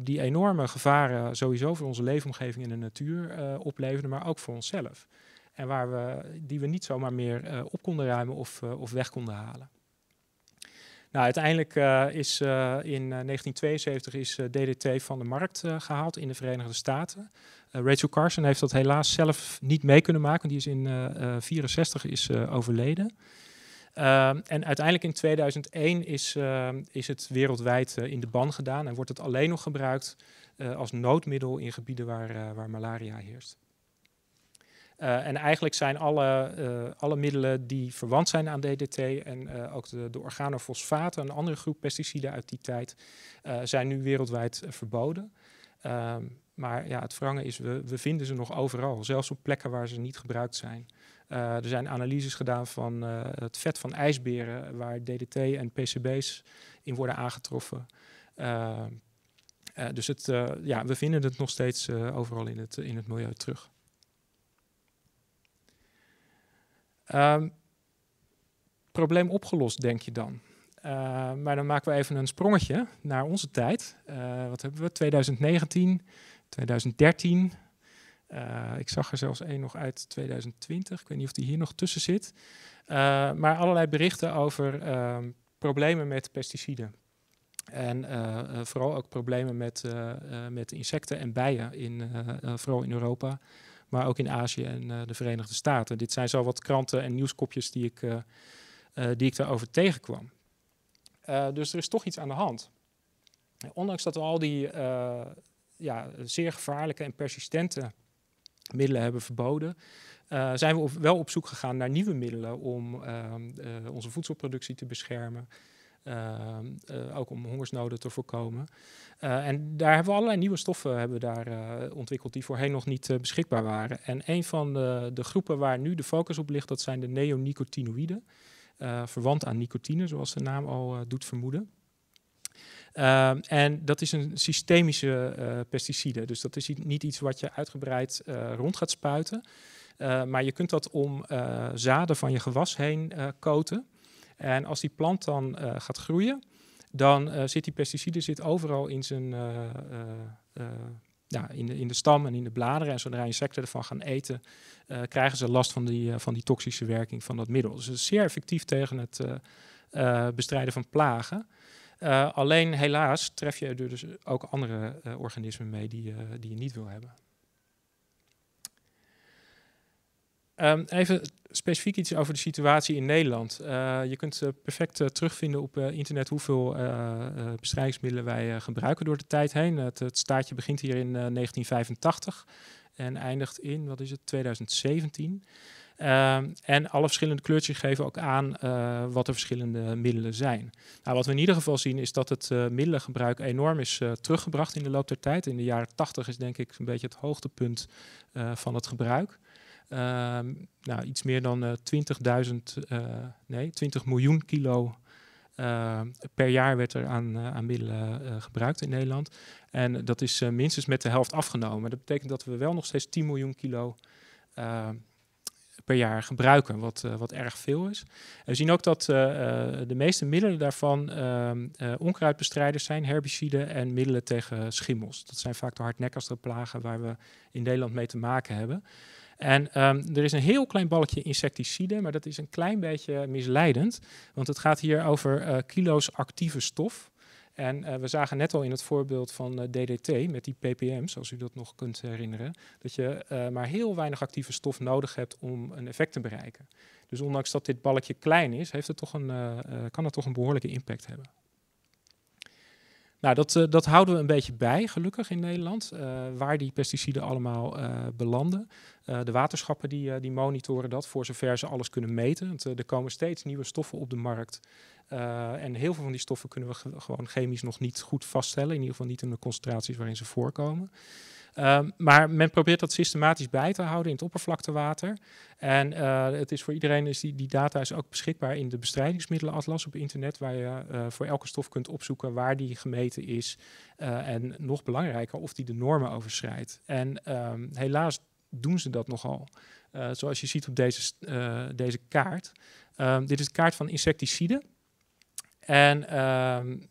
die enorme gevaren sowieso voor onze leefomgeving en de natuur opleverden, maar ook voor onszelf. En waar we, die we niet zomaar meer op konden ruimen of, of weg konden halen. Nou, uiteindelijk uh, is uh, in 1972 eh, is DDT van de markt gehaald in de Verenigde Staten. Rachel Carson heeft dat helaas zelf niet mee kunnen maken, die is in 1964 is overleden. Ehm, en uiteindelijk in 2001 is, is het wereldwijd in de ban gedaan en wordt het alleen nog gebruikt als noodmiddel in gebieden waar, waar malaria heerst. Uh, en eigenlijk zijn alle, uh, alle middelen die verwant zijn aan DDT en uh, ook de, de organofosfaten, een andere groep pesticiden uit die tijd, zijn nu wereldwijd verboden. Ehm, maar ja, het wrange is, we, we, vinden ze nog overal, zelfs op plekken waar ze niet gebruikt zijn. er zijn analyses gedaan van het vet van ijsberen, waar DDT en PCB's in worden aangetroffen. Ehm, dus het, ja, we vinden het nog steeds overal in het, in het milieu terug. Um, probleem opgelost, denk je dan. Uh, maar dan maken we even een sprongetje naar onze tijd. Uh, wat hebben we? 2019, 2013. Uh, ik zag er zelfs één nog uit 2020. Ik weet niet of die hier nog tussen zit. Eh, maar allerlei berichten over ehm, problemen met pesticiden. En vooral ook problemen met, met insecten en bijen, in, vooral in Europa maar ook in Azië en uh, de Verenigde Staten. Dit zijn zo wat kranten en nieuwskopjes die ik, uh, die ik daarover tegenkwam. dus er is toch iets aan de hand. Ondanks dat we al die ja, zeer gevaarlijke en persistente middelen hebben verboden, zijn we op, wel op zoek gegaan naar nieuwe middelen om ehm, onze voedselproductie te beschermen. Ehm, eh, ook om hongersnoden te voorkomen. Uh, en daar hebben we allerlei nieuwe stoffen hebben we daar, uh, ontwikkeld die voorheen nog niet beschikbaar waren. En een van de, de, groepen waar nu de focus op ligt, dat zijn de neonicotinoïden. verwant aan nicotine, zoals de naam al doet vermoeden. Uh, en dat is een systemische pesticide. Dus dat is niet iets wat je uitgebreid rond gaat spuiten. maar je kunt dat om zaden van je gewas heen koten. En als die plant dan uh, gaat groeien, dan uh, zit die pesticide zit overal in, zijn, uh, ja, in, de, in de stam en in de bladeren. En zodra insecten ervan gaan eten, krijgen ze last van die, van die toxische werking van dat middel. Dus het is zeer effectief tegen het bestrijden van plagen. alleen helaas tref je er dus ook andere organismen mee die, die je niet wil hebben. Um, even specifiek iets over de situatie in Nederland. Uh, je kunt uh, perfect uh, terugvinden op internet hoeveel bestrijdingsmiddelen wij gebruiken door de tijd heen. Het, staartje begint hier in 1985 en eindigt in, wat is het, 2017. Ehm, en alle verschillende kleurtjes geven ook aan wat de verschillende middelen zijn. Nou, wat we in ieder geval zien is dat het middelengebruik enorm is teruggebracht in de loop der tijd. In de jaren 80 is denk ik een beetje het hoogtepunt van het gebruik. Ehm, nou, iets meer dan uh, eh, 20.000, uh, eh, nee, 20 miljoen kilo uh, per jaar werd er aan, aan middelen gebruikt in Nederland. En dat is minstens met de helft afgenomen. Dat betekent dat we wel nog steeds 10 miljoen kilo per jaar gebruiken, wat, wat erg veel is. we zien ook dat de meeste middelen daarvan ehm, onkruidbestrijders zijn, herbiciden en middelen tegen schimmels. Dat zijn vaak de hardnekkigste plagen waar we in Nederland mee te maken hebben. En um, er is een heel klein balkje insecticide, maar dat is een klein beetje misleidend. Want het gaat hier over uh, kilo's actieve stof. En we zagen net al in het voorbeeld van DDT met die ppm's, als u dat nog kunt herinneren, dat je maar heel weinig actieve stof nodig hebt om een effect te bereiken. Dus ondanks dat dit balkje klein is, heeft het toch een, kan het toch een behoorlijke impact hebben. Nou, dat, uh, dat houden we een beetje bij, gelukkig in Nederland, uh, waar die pesticiden allemaal uh, belanden. de waterschappen die, die monitoren dat voor zover ze alles kunnen meten. Want, er komen steeds nieuwe stoffen op de markt. en heel veel van die stoffen kunnen we gewoon chemisch nog niet goed vaststellen. In ieder geval niet in de concentraties waarin ze voorkomen. Um, maar men probeert dat systematisch bij te houden in het oppervlaktewater. En uh, het is voor iedereen, is die, die data is ook beschikbaar in de bestrijdingsmiddelenatlas op internet, waar je uh, voor elke stof kunt opzoeken waar die gemeten is. Uh, en nog belangrijker, of die de normen overschrijdt. En um, helaas doen ze dat nogal. zoals je ziet op deze, deze kaart. Um, dit is de kaart van insecticiden. En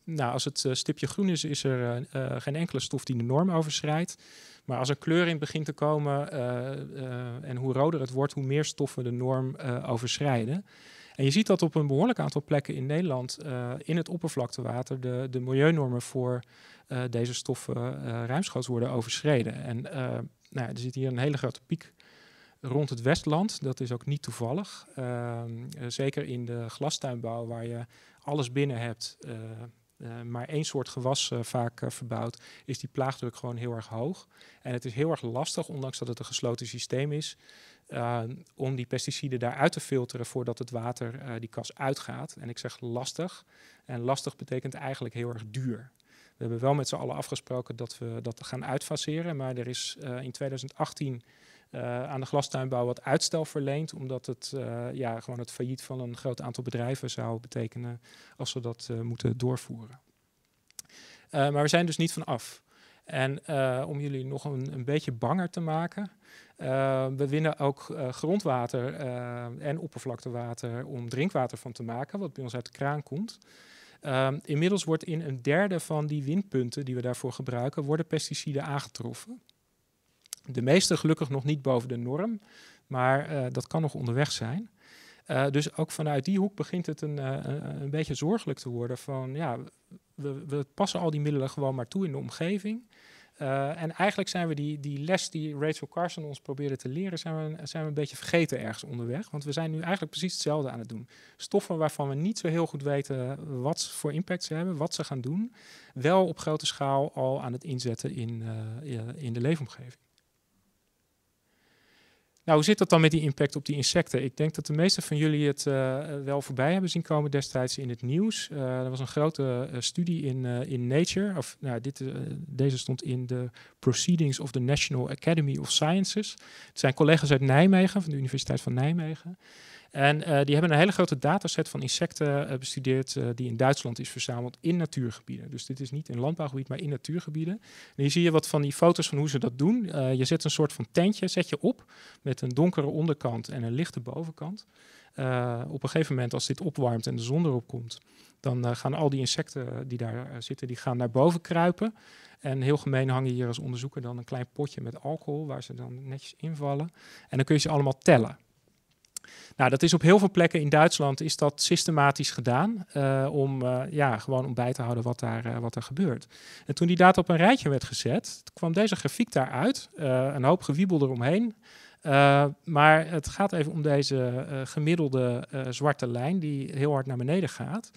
nou, als het stipje groen is, is er geen enkele stof die de norm overschrijdt. Maar als er kleur in begint te komen eh, eh, en hoe roder het wordt, hoe meer stoffen de norm uh, overschrijden. En je ziet dat op een behoorlijk aantal plekken in Nederland in het oppervlaktewater de, de milieunormen voor deze stoffen ruimschoots worden overschreden. En nou, er zit hier een hele grote piek rond het Westland. Dat is ook niet toevallig. Ehm, zeker in de glastuinbouw, waar je alles binnen hebt. Uh, maar één soort gewas uh, vaak verbouwd, is die plaagdruk gewoon heel erg hoog. En het is heel erg lastig, ondanks dat het een gesloten systeem is, om die pesticiden daaruit te filteren voordat het water die kas uitgaat. En ik zeg lastig. En lastig betekent eigenlijk heel erg duur. We hebben wel met z'n allen afgesproken dat we dat gaan uitfaseren, maar er is in 2018 uh, aan de glastuinbouw wat uitstel verleend, omdat het uh, ja, gewoon het failliet van een groot aantal bedrijven zou betekenen als we dat uh, moeten doorvoeren. maar we zijn dus niet van af. En om jullie nog een, een, beetje banger te maken, we winnen ook grondwater en oppervlaktewater om drinkwater van te maken, wat bij ons uit de kraan komt. Ehm, inmiddels wordt in een derde van die windpunten die we daarvoor gebruiken, worden pesticiden aangetroffen. De meeste gelukkig nog niet boven de norm, maar uh, dat kan nog onderweg zijn. Uh, dus ook vanuit die hoek begint het een, uh, een beetje zorgelijk te worden van ja, we, we, passen al die middelen gewoon maar toe in de omgeving. en eigenlijk zijn we die, die les die Rachel Carson ons probeerde te leren, zijn we, zijn we een beetje vergeten ergens onderweg. Want we zijn nu eigenlijk precies hetzelfde aan het doen. Stoffen waarvan we niet zo heel goed weten wat voor impact ze hebben, wat ze gaan doen, wel op grote schaal al aan het inzetten in, in de leefomgeving. Nou, hoe zit dat dan met die impact op die insecten? Ik denk dat de meeste van jullie het uh, wel voorbij hebben zien komen destijds in het nieuws. Uh, er was een grote uh, studie in, in Nature. Of, nou, dit, deze stond in de Proceedings of the National Academy of Sciences. Het zijn collega's uit Nijmegen, van de Universiteit van Nijmegen. En uh, die hebben een hele grote dataset van insecten uh, bestudeerd uh, die in Duitsland is verzameld in natuurgebieden. Dus dit is niet in landbouwgebied, maar in natuurgebieden. En hier zie je wat van die foto's van hoe ze dat doen. je zet een soort van tentje zet je op met een donkere onderkant en een lichte bovenkant. op een gegeven moment als dit opwarmt en de zon erop komt, dan gaan al die insecten die daar zitten, die gaan naar boven kruipen. En heel gemeen hangen hier als onderzoeker dan een klein potje met alcohol waar ze dan netjes invallen. En dan kun je ze allemaal tellen. Nou, dat is op heel veel plekken in Duitsland is dat systematisch gedaan uh, om uh, ja, gewoon om bij te houden wat daar, uh, wat er gebeurt. En toen die data op een rijtje werd gezet, kwam deze grafiek daaruit, een hoop gewiebel eromheen. maar het gaat even om deze gemiddelde zwarte lijn die heel hard naar beneden gaat.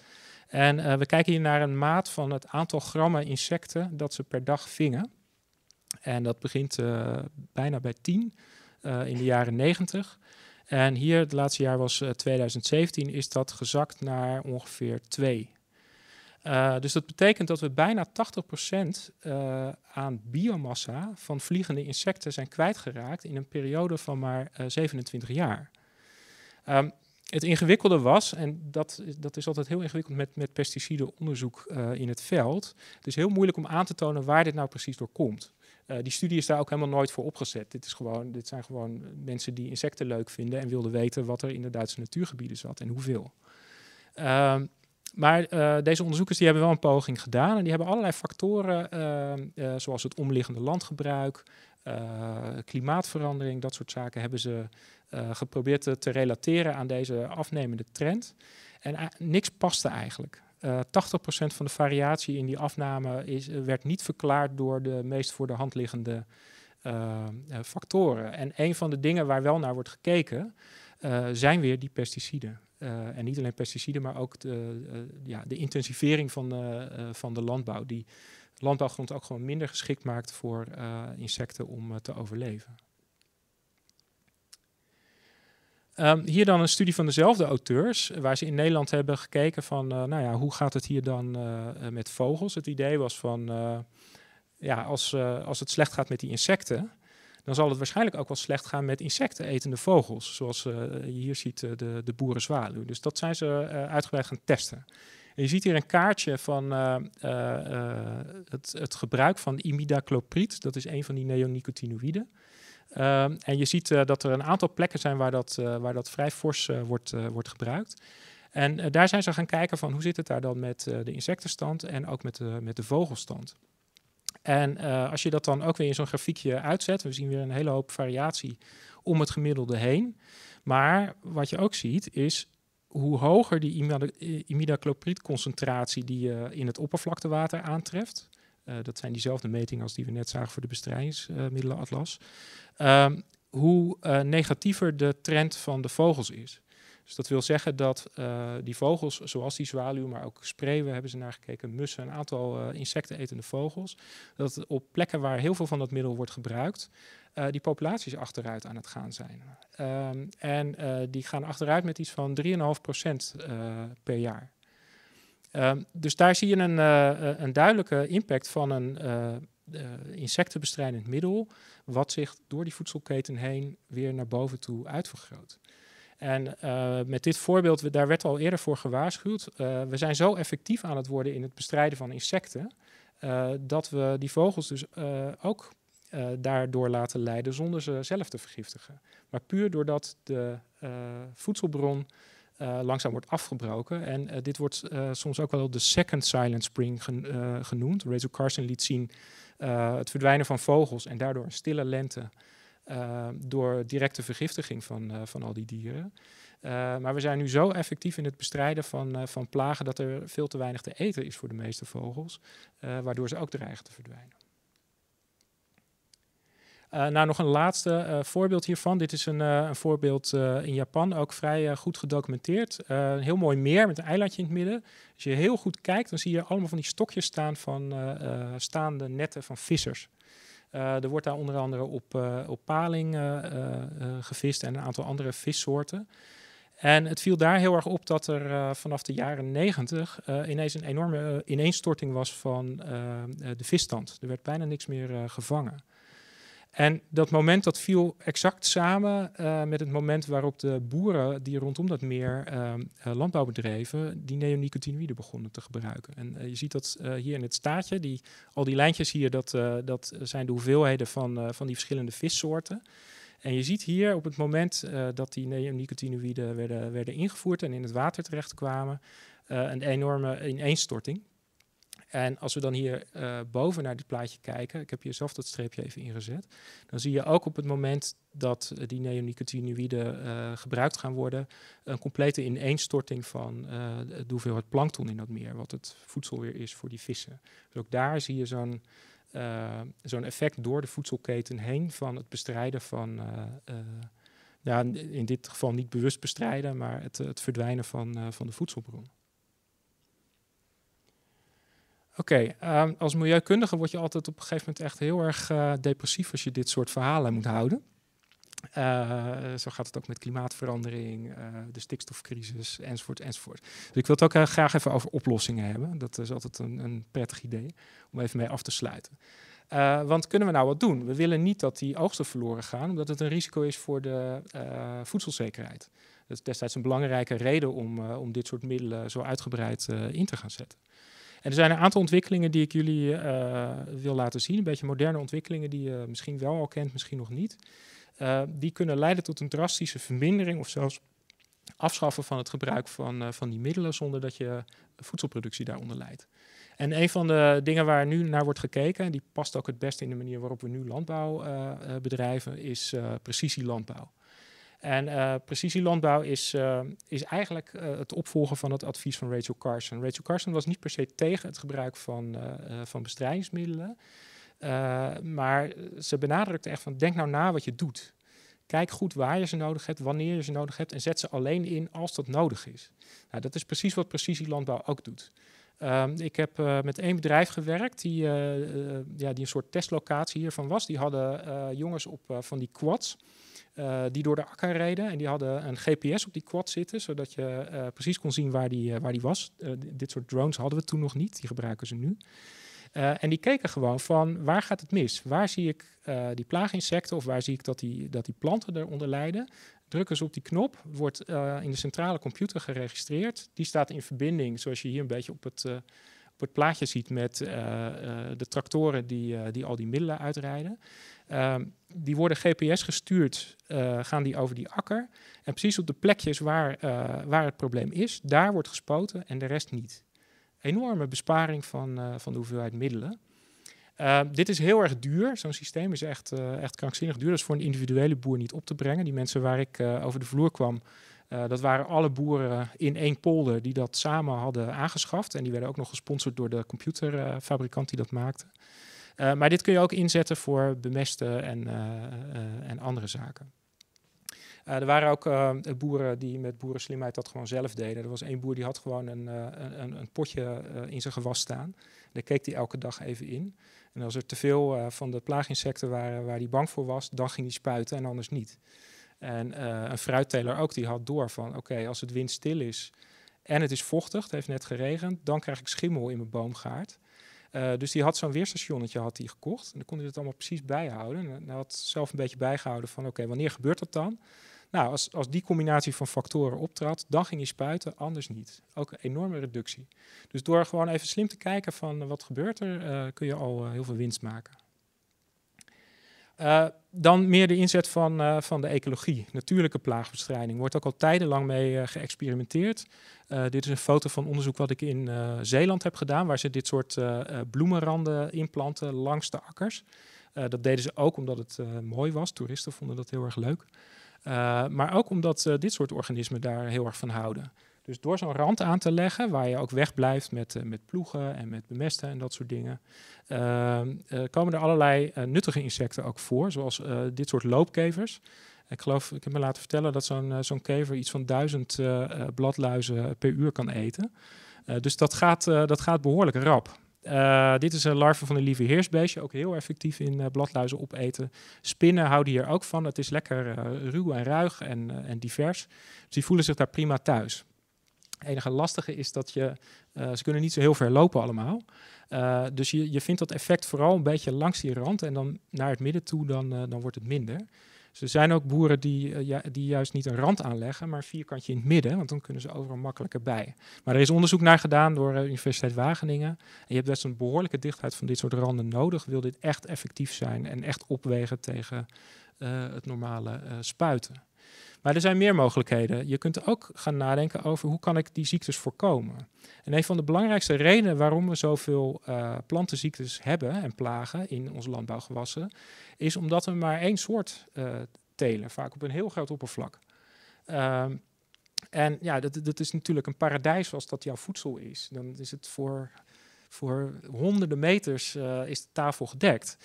En we kijken hier naar een maat van het aantal grammen insecten dat ze per dag vingen. En dat begint bijna bij 10 in de jaren 90. En hier, het laatste jaar was 2017, eh, is dat gezakt naar ongeveer 2. Uh, eh, dus dat betekent dat we bijna 80% uh, eh, aan biomassa van vliegende insecten zijn kwijtgeraakt in een periode van maar 27 jaar. Um, het ingewikkelde was, en dat, dat is altijd heel ingewikkeld met, met pesticidenonderzoek in het veld, het is heel moeilijk om aan te tonen waar dit nou precies door komt. Uh, die studie is daar ook helemaal nooit voor opgezet. Dit, is gewoon, dit zijn gewoon mensen die insecten leuk vinden en wilden weten wat er in de Duitse natuurgebieden zat en hoeveel. Uh, maar uh, deze onderzoekers die hebben wel een poging gedaan en die hebben allerlei factoren, uh, zoals het omliggende landgebruik, klimaatverandering, dat soort zaken, hebben ze geprobeerd te, te, relateren aan deze afnemende trend. En niks paste eigenlijk. Uh, 80% van de variatie in die afname is, werd niet verklaard door de meest voor de hand liggende factoren. En een van de dingen waar wel naar wordt gekeken, zijn weer die pesticiden. en niet alleen pesticiden, maar ook de, ja, de intensivering van, van de landbouw. Die landbouwgrond ook gewoon minder geschikt maakt voor insecten om te overleven. Um, hier dan een studie van dezelfde auteurs, waar ze in Nederland hebben gekeken van, uh, nou ja, hoe gaat het hier dan uh, met vogels? Het idee was van, ja, als, als het slecht gaat met die insecten, dan zal het waarschijnlijk ook wel slecht gaan met insectenetende vogels, zoals je hier ziet de, de boerenzwaluw. Dus dat zijn ze uitgebreid gaan testen. En je ziet hier een kaartje van het, het, gebruik van imidacloprid, dat is een van die neonicotinoïden. Ehm, en je ziet uh, dat er een aantal plekken zijn waar dat, uh, waar dat vrij fors uh, wordt, wordt gebruikt. En daar zijn ze gaan kijken van hoe zit het daar dan met de insectenstand en ook met de, met de vogelstand. En als je dat dan ook weer in zo'n grafiekje uitzet, we zien weer een hele hoop variatie om het gemiddelde heen. Maar wat je ook ziet is hoe hoger die imidacloprid concentratie die je in het oppervlaktewater aantreft, dat zijn diezelfde metingen als die we net zagen voor de bestrijdingsmiddelenatlas. Um, hoe uh, negatiever de trend van de vogels is. Dus dat wil zeggen dat uh, die vogels, zoals die zwaluw, maar ook spreeuwen hebben ze naar gekeken, mussen, een aantal insectenetende vogels, dat op plekken waar heel veel van dat middel wordt gebruikt, die populaties achteruit aan het gaan zijn. Um, en die gaan achteruit met iets van 3,5% per jaar. Um, dus daar zie je een, uh, een duidelijke impact van een uh, insectenbestrijdend middel, wat zich door die voedselketen heen weer naar boven toe uitvergroot. En met dit voorbeeld, daar werd al eerder voor gewaarschuwd. We zijn zo effectief aan het worden in het bestrijden van insecten, dat we die vogels dus ook daardoor laten leiden zonder ze zelf te vergiftigen. Maar puur doordat de voedselbron uh, langzaam wordt afgebroken. En uh, dit wordt uh, soms ook wel de second silent spring gen, genoemd. Rachel Carson liet zien het verdwijnen van vogels en daardoor een stille lente door directe vergiftiging van, van al die dieren. maar we zijn nu zo effectief in het bestrijden van, van plagen dat er veel te weinig te eten is voor de meeste vogels, waardoor ze ook dreigen te verdwijnen. Uh, nou, nog een laatste uh, voorbeeld hiervan. Dit is een, uh, een voorbeeld in Japan, ook vrij goed gedocumenteerd. een heel mooi meer met een eilandje in het midden. Als je heel goed kijkt, dan zie je allemaal van die stokjes staan van staande netten van vissers. er wordt daar onder andere op, op paling gevist en een aantal andere vissoorten. En het viel daar heel erg op dat er vanaf de jaren negentig ineens een enorme ineenstorting was van de visstand. Er werd bijna niks meer gevangen. En dat moment dat viel exact samen uh, met het moment waarop de boeren die rondom dat meer uh, landbouwbedrijven die neonicotinoïden begonnen te gebruiken. En uh, je ziet dat hier in het staartje, die, al die lijntjes hier, dat, dat zijn de hoeveelheden van, van die verschillende vissoorten. En je ziet hier op het moment dat die neonicotinoïden werden, werden ingevoerd en in het water terechtkwamen, een enorme ineenstorting. En als we dan hier uh, boven naar dit plaatje kijken, ik heb hier zelf dat streepje even ingezet, dan zie je ook op het moment dat uh, die neonicotinoïden uh, gebruikt gaan worden, een complete ineenstorting van de hoeveelheid plankton in dat meer, wat het voedsel weer is voor die vissen. Dus ook daar zie je zo'n zo'n effect door de voedselketen heen van het bestrijden van, ja, in dit geval niet bewust bestrijden, maar het, het verdwijnen van, van de voedselbron. Oké, um, als milieukundige word je altijd op een gegeven moment echt heel erg uh, depressief als je dit soort verhalen moet houden. Uh, zo gaat het ook met klimaatverandering, uh, de stikstofcrisis, enzovoort, enzovoort. Dus ik wil het ook graag even over oplossingen hebben. Dat is altijd een, een prettig idee om even mee af te sluiten. want kunnen we nou wat doen? We willen niet dat die oogsten verloren gaan, omdat het een risico is voor de voedselzekerheid. Dat is destijds een belangrijke reden om, om dit soort middelen zo uitgebreid in te gaan zetten. Er zijn een aantal ontwikkelingen die ik jullie uh, wil laten zien. Een beetje moderne ontwikkelingen die je misschien wel al kent, misschien nog niet. Uh, die kunnen leiden tot een drastische vermindering of zelfs afschaffen van het gebruik van, uh, van die middelen zonder dat je voedselproductie daaronder leidt. En een van de dingen waar nu naar wordt gekeken, en die past ook het beste in de manier waarop we nu landbouw bedrijven, is precisielandbouw. En uh, precisielandbouw is, uh, is eigenlijk uh, het opvolgen van het advies van Rachel Carson. Rachel Carson was niet per se tegen het gebruik van, van bestrijdingsmiddelen. maar ze benadrukte echt van denk nou na wat je doet. Kijk goed waar je ze nodig hebt, wanneer je ze nodig hebt en zet ze alleen in als dat nodig is. Nou, dat is precies wat precisielandbouw ook doet. Um, ik heb met één bedrijf gewerkt die, ja, die een soort testlocatie hiervan was. Die hadden jongens op van die quads. Die door de akker reden en die hadden een GPS op die quad zitten, zodat je precies kon zien waar die, waar die was. dit soort drones hadden we toen nog niet, die gebruiken ze nu. en die keken gewoon van waar gaat het mis? Waar zie ik die plaaginsecten of waar zie ik dat die, dat die planten eronder lijden? drukken ze op die knop, wordt in de centrale computer geregistreerd. Die staat in verbinding, zoals je hier een beetje op het, op het plaatje ziet, met de tractoren die, die al die middelen uitrijden. Ehm, die worden GPS gestuurd, gaan die over die akker. En precies op de plekjes waar, waar het probleem is, daar wordt gespoten en de rest niet. Enorme besparing van, van de hoeveelheid middelen. Uh, dit is heel erg duur. Zo'n systeem is echt, echt krankzinnig duur. Dat is voor een individuele boer niet op te brengen. Die mensen waar ik over de vloer kwam, dat waren alle boeren in één polder die dat samen hadden aangeschaft. En die werden ook nog gesponsord door de computerfabrikant die dat maakte. Maar dit kun je ook inzetten voor bemesten en, en andere zaken. er waren ook boeren die met boerenslimheid dat gewoon zelf deden. Er was één boer die had gewoon een, een, een potje in zijn gewas staan. Daar keek hij elke dag even in. En als er te veel van de plaaginsecten waren waar hij bang voor was, dan ging hij spuiten en anders niet. En een fruitteler ook, die had door van oké, als het windstil is en het is vochtig, het heeft net geregend, dan krijg ik schimmel in mijn boomgaard. Uh, dus die had zo'n weerstationnetje had hij gekocht. En dan kon hij het allemaal precies bijhouden. En hij had zelf een beetje bijgehouden van oké, wanneer gebeurt dat dan? Nou, als, als die combinatie van factoren optrad, dan ging je spuiten, anders niet. Ook een enorme reductie. Dus door gewoon even slim te kijken van uh, wat gebeurt er, uh, kun je al heel veel winst maken. Dan meer de inzet van, van de ecologie. Natuurlijke plaagbestrijding wordt ook al tijdenlang mee geëxperimenteerd. dit is een foto van onderzoek wat ik in Zeeland heb gedaan, waar ze dit soort bloemenranden inplanten langs de akkers. dat deden ze ook omdat het mooi was. Toeristen vonden dat heel erg leuk. Maar ook omdat dit soort organismen daar heel erg van houden. Dus door zo'n rand aan te leggen, waar je ook wegblijft met, uh, met ploegen en met bemesten en dat soort dingen, ehm, komen er allerlei nuttige insecten ook voor, zoals dit soort loopkevers. Ik geloof, ik heb me laten vertellen dat zo'n zo'n kever iets van duizend bladluizen per uur kan eten. dus dat gaat, dat gaat behoorlijk rap. Dit is een larve van een lieve heersbeestje, ook heel effectief in bladluizen opeten. Spinnen houden hier ook van. Het is lekker ruw en ruig en, en, divers. Dus die voelen zich daar prima thuis. Het enige lastige is dat je, ze kunnen niet zo heel ver lopen allemaal. dus je, je vindt dat effect vooral een beetje langs die rand en dan naar het midden toe, dan, dan wordt het minder. Dus er zijn ook boeren die, ja, die juist niet een rand aanleggen, maar een vierkantje in het midden, want dan kunnen ze overal makkelijker bij. Maar er is onderzoek naar gedaan door de Universiteit Wageningen. En je hebt best een behoorlijke dichtheid van dit soort randen nodig. Wil dit echt effectief zijn en echt opwegen tegen het normale spuiten. Maar er zijn meer mogelijkheden. Je kunt ook gaan nadenken over hoe kan ik die ziektes voorkomen. En een van de belangrijkste redenen waarom we zoveel uh, plantenziektes hebben en plagen in onze landbouwgewassen, is omdat we maar één soort uh, telen, vaak op een heel groot oppervlak. Uh, en ja, dat, dat is natuurlijk een paradijs als dat jouw voedsel is. Dan is het voor voor honderden meters uh, is de tafel gedekt.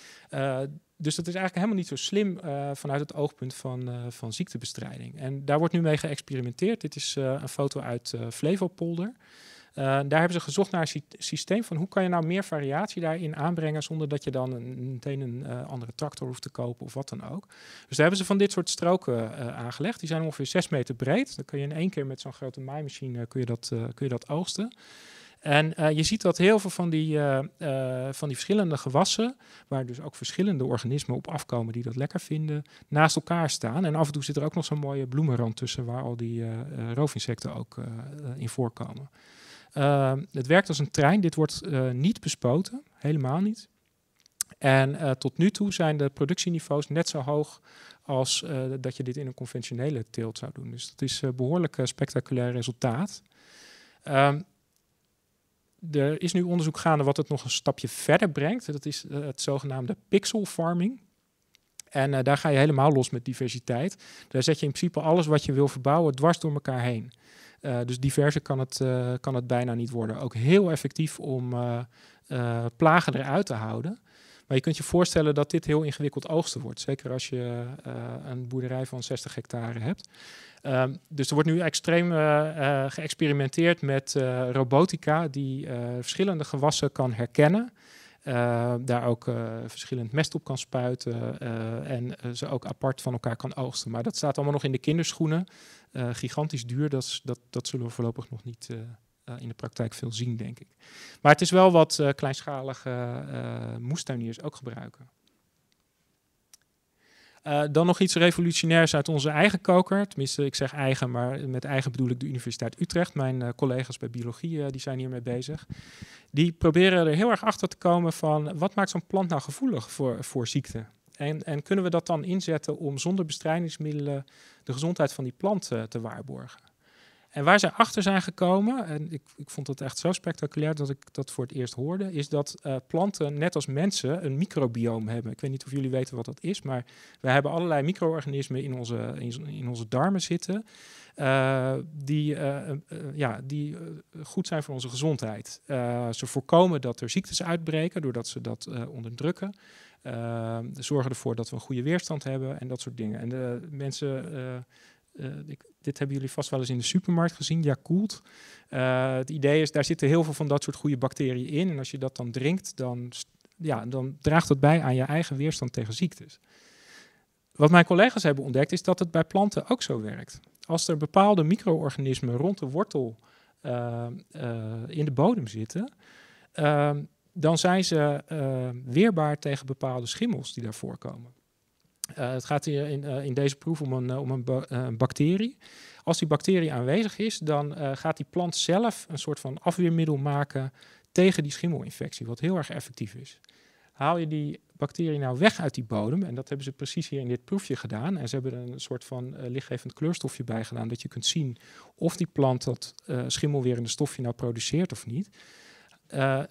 Dus dat is eigenlijk helemaal niet zo slim uh, vanuit het oogpunt van, van ziektebestrijding. En daar wordt nu mee geëxperimenteerd. Dit is een foto uit Flevopolder. daar hebben ze gezocht naar een systeem van hoe kan je nou meer variatie daarin aanbrengen zonder dat je dan een, meteen een andere tractor hoeft te kopen of wat dan ook. Dus daar hebben ze van dit soort stroken aangelegd. Die zijn ongeveer 6 meter breed. Dan kun je in één keer met zo'n grote maaimachine kun je dat, kun je dat oogsten. En uh, je ziet dat heel veel van die, uh, uh, van die verschillende gewassen, waar dus ook verschillende organismen op afkomen die dat lekker vinden, naast elkaar staan. En af en toe zit er ook nog zo'n mooie bloemenrand tussen, waar al die roofinsecten ook in voorkomen. het werkt als een trein. Dit wordt niet bespoten, helemaal niet. En tot nu toe zijn de productieniveaus net zo hoog als dat je dit in een conventionele teelt zou doen. Dus dat is een behoorlijk spectaculair resultaat. Um, er is nu onderzoek gaande wat het nog een stapje verder brengt. Dat is uh, het zogenaamde pixel farming. En daar ga je helemaal los met diversiteit. Daar zet je in principe alles wat je wil verbouwen dwars door elkaar heen. dus diverse kan het, kan het bijna niet worden. Ook heel effectief om plagen eruit te houden. Maar je kunt je voorstellen dat dit heel ingewikkeld oogsten wordt. Zeker als je een boerderij van 60 hectare hebt. Um, dus er wordt nu extreem uh, geëxperimenteerd met robotica die verschillende gewassen kan herkennen. daar ook verschillend mest op kan spuiten en ze ook apart van elkaar kan oogsten. Maar dat staat allemaal nog in de kinderschoenen. gigantisch duur, dat, dat, dat zullen we voorlopig nog niet in de praktijk veel zien, denk ik. Maar het is wel wat kleinschalige moestuiniers ook gebruiken. Dan nog iets revolutionairs uit onze eigen koker. Tenminste, ik zeg eigen, maar met eigen bedoel ik de Universiteit Utrecht. Mijn collega's bij biologie die zijn hiermee bezig. Die proberen er heel erg achter te komen van wat maakt zo'n plant nou gevoelig voor, voor ziekte? En, en, kunnen we dat dan inzetten om zonder bestrijdingsmiddelen de gezondheid van die plant te waarborgen? En waar zij achter zijn gekomen, en ik, ik vond het echt zo spectaculair dat ik dat voor het eerst hoorde, is dat uh, planten, net als mensen, een microbioom hebben. Ik weet niet of jullie weten wat dat is, maar we hebben allerlei micro-organismen in onze, in, onze darmen zitten. Uh, die, uh, ja, die goed zijn voor onze gezondheid. ze voorkomen dat er ziektes uitbreken doordat ze dat onderdrukken. zorgen ervoor dat we een goede weerstand hebben en dat soort dingen. En de mensen ik, dit hebben jullie vast wel eens in de supermarkt gezien, Yakult. Uh, het idee is, daar zitten heel veel van dat soort goede bacteriën in. En als je dat dan drinkt, dan, ja, dan draagt dat bij aan je eigen weerstand tegen ziektes. Wat mijn collega's hebben ontdekt, is dat het bij planten ook zo werkt. Als er bepaalde micro-organismen rond de wortel uh, in de bodem zitten, dan zijn ze weerbaar tegen bepaalde schimmels die daar voorkomen. Uh, het gaat hier in, uh, in, deze proef om een, uh, om een, bacterie. Als die bacterie aanwezig is, dan gaat die plant zelf een soort van afweermiddel maken tegen die schimmelinfectie, wat heel erg effectief is. Haal je die bacterie nou weg uit die bodem, en dat hebben ze precies hier in dit proefje gedaan, en ze hebben er een soort van lichtgevend kleurstofje bij gedaan, dat je kunt zien of die plant dat schimmelwerende stofje nou produceert of niet.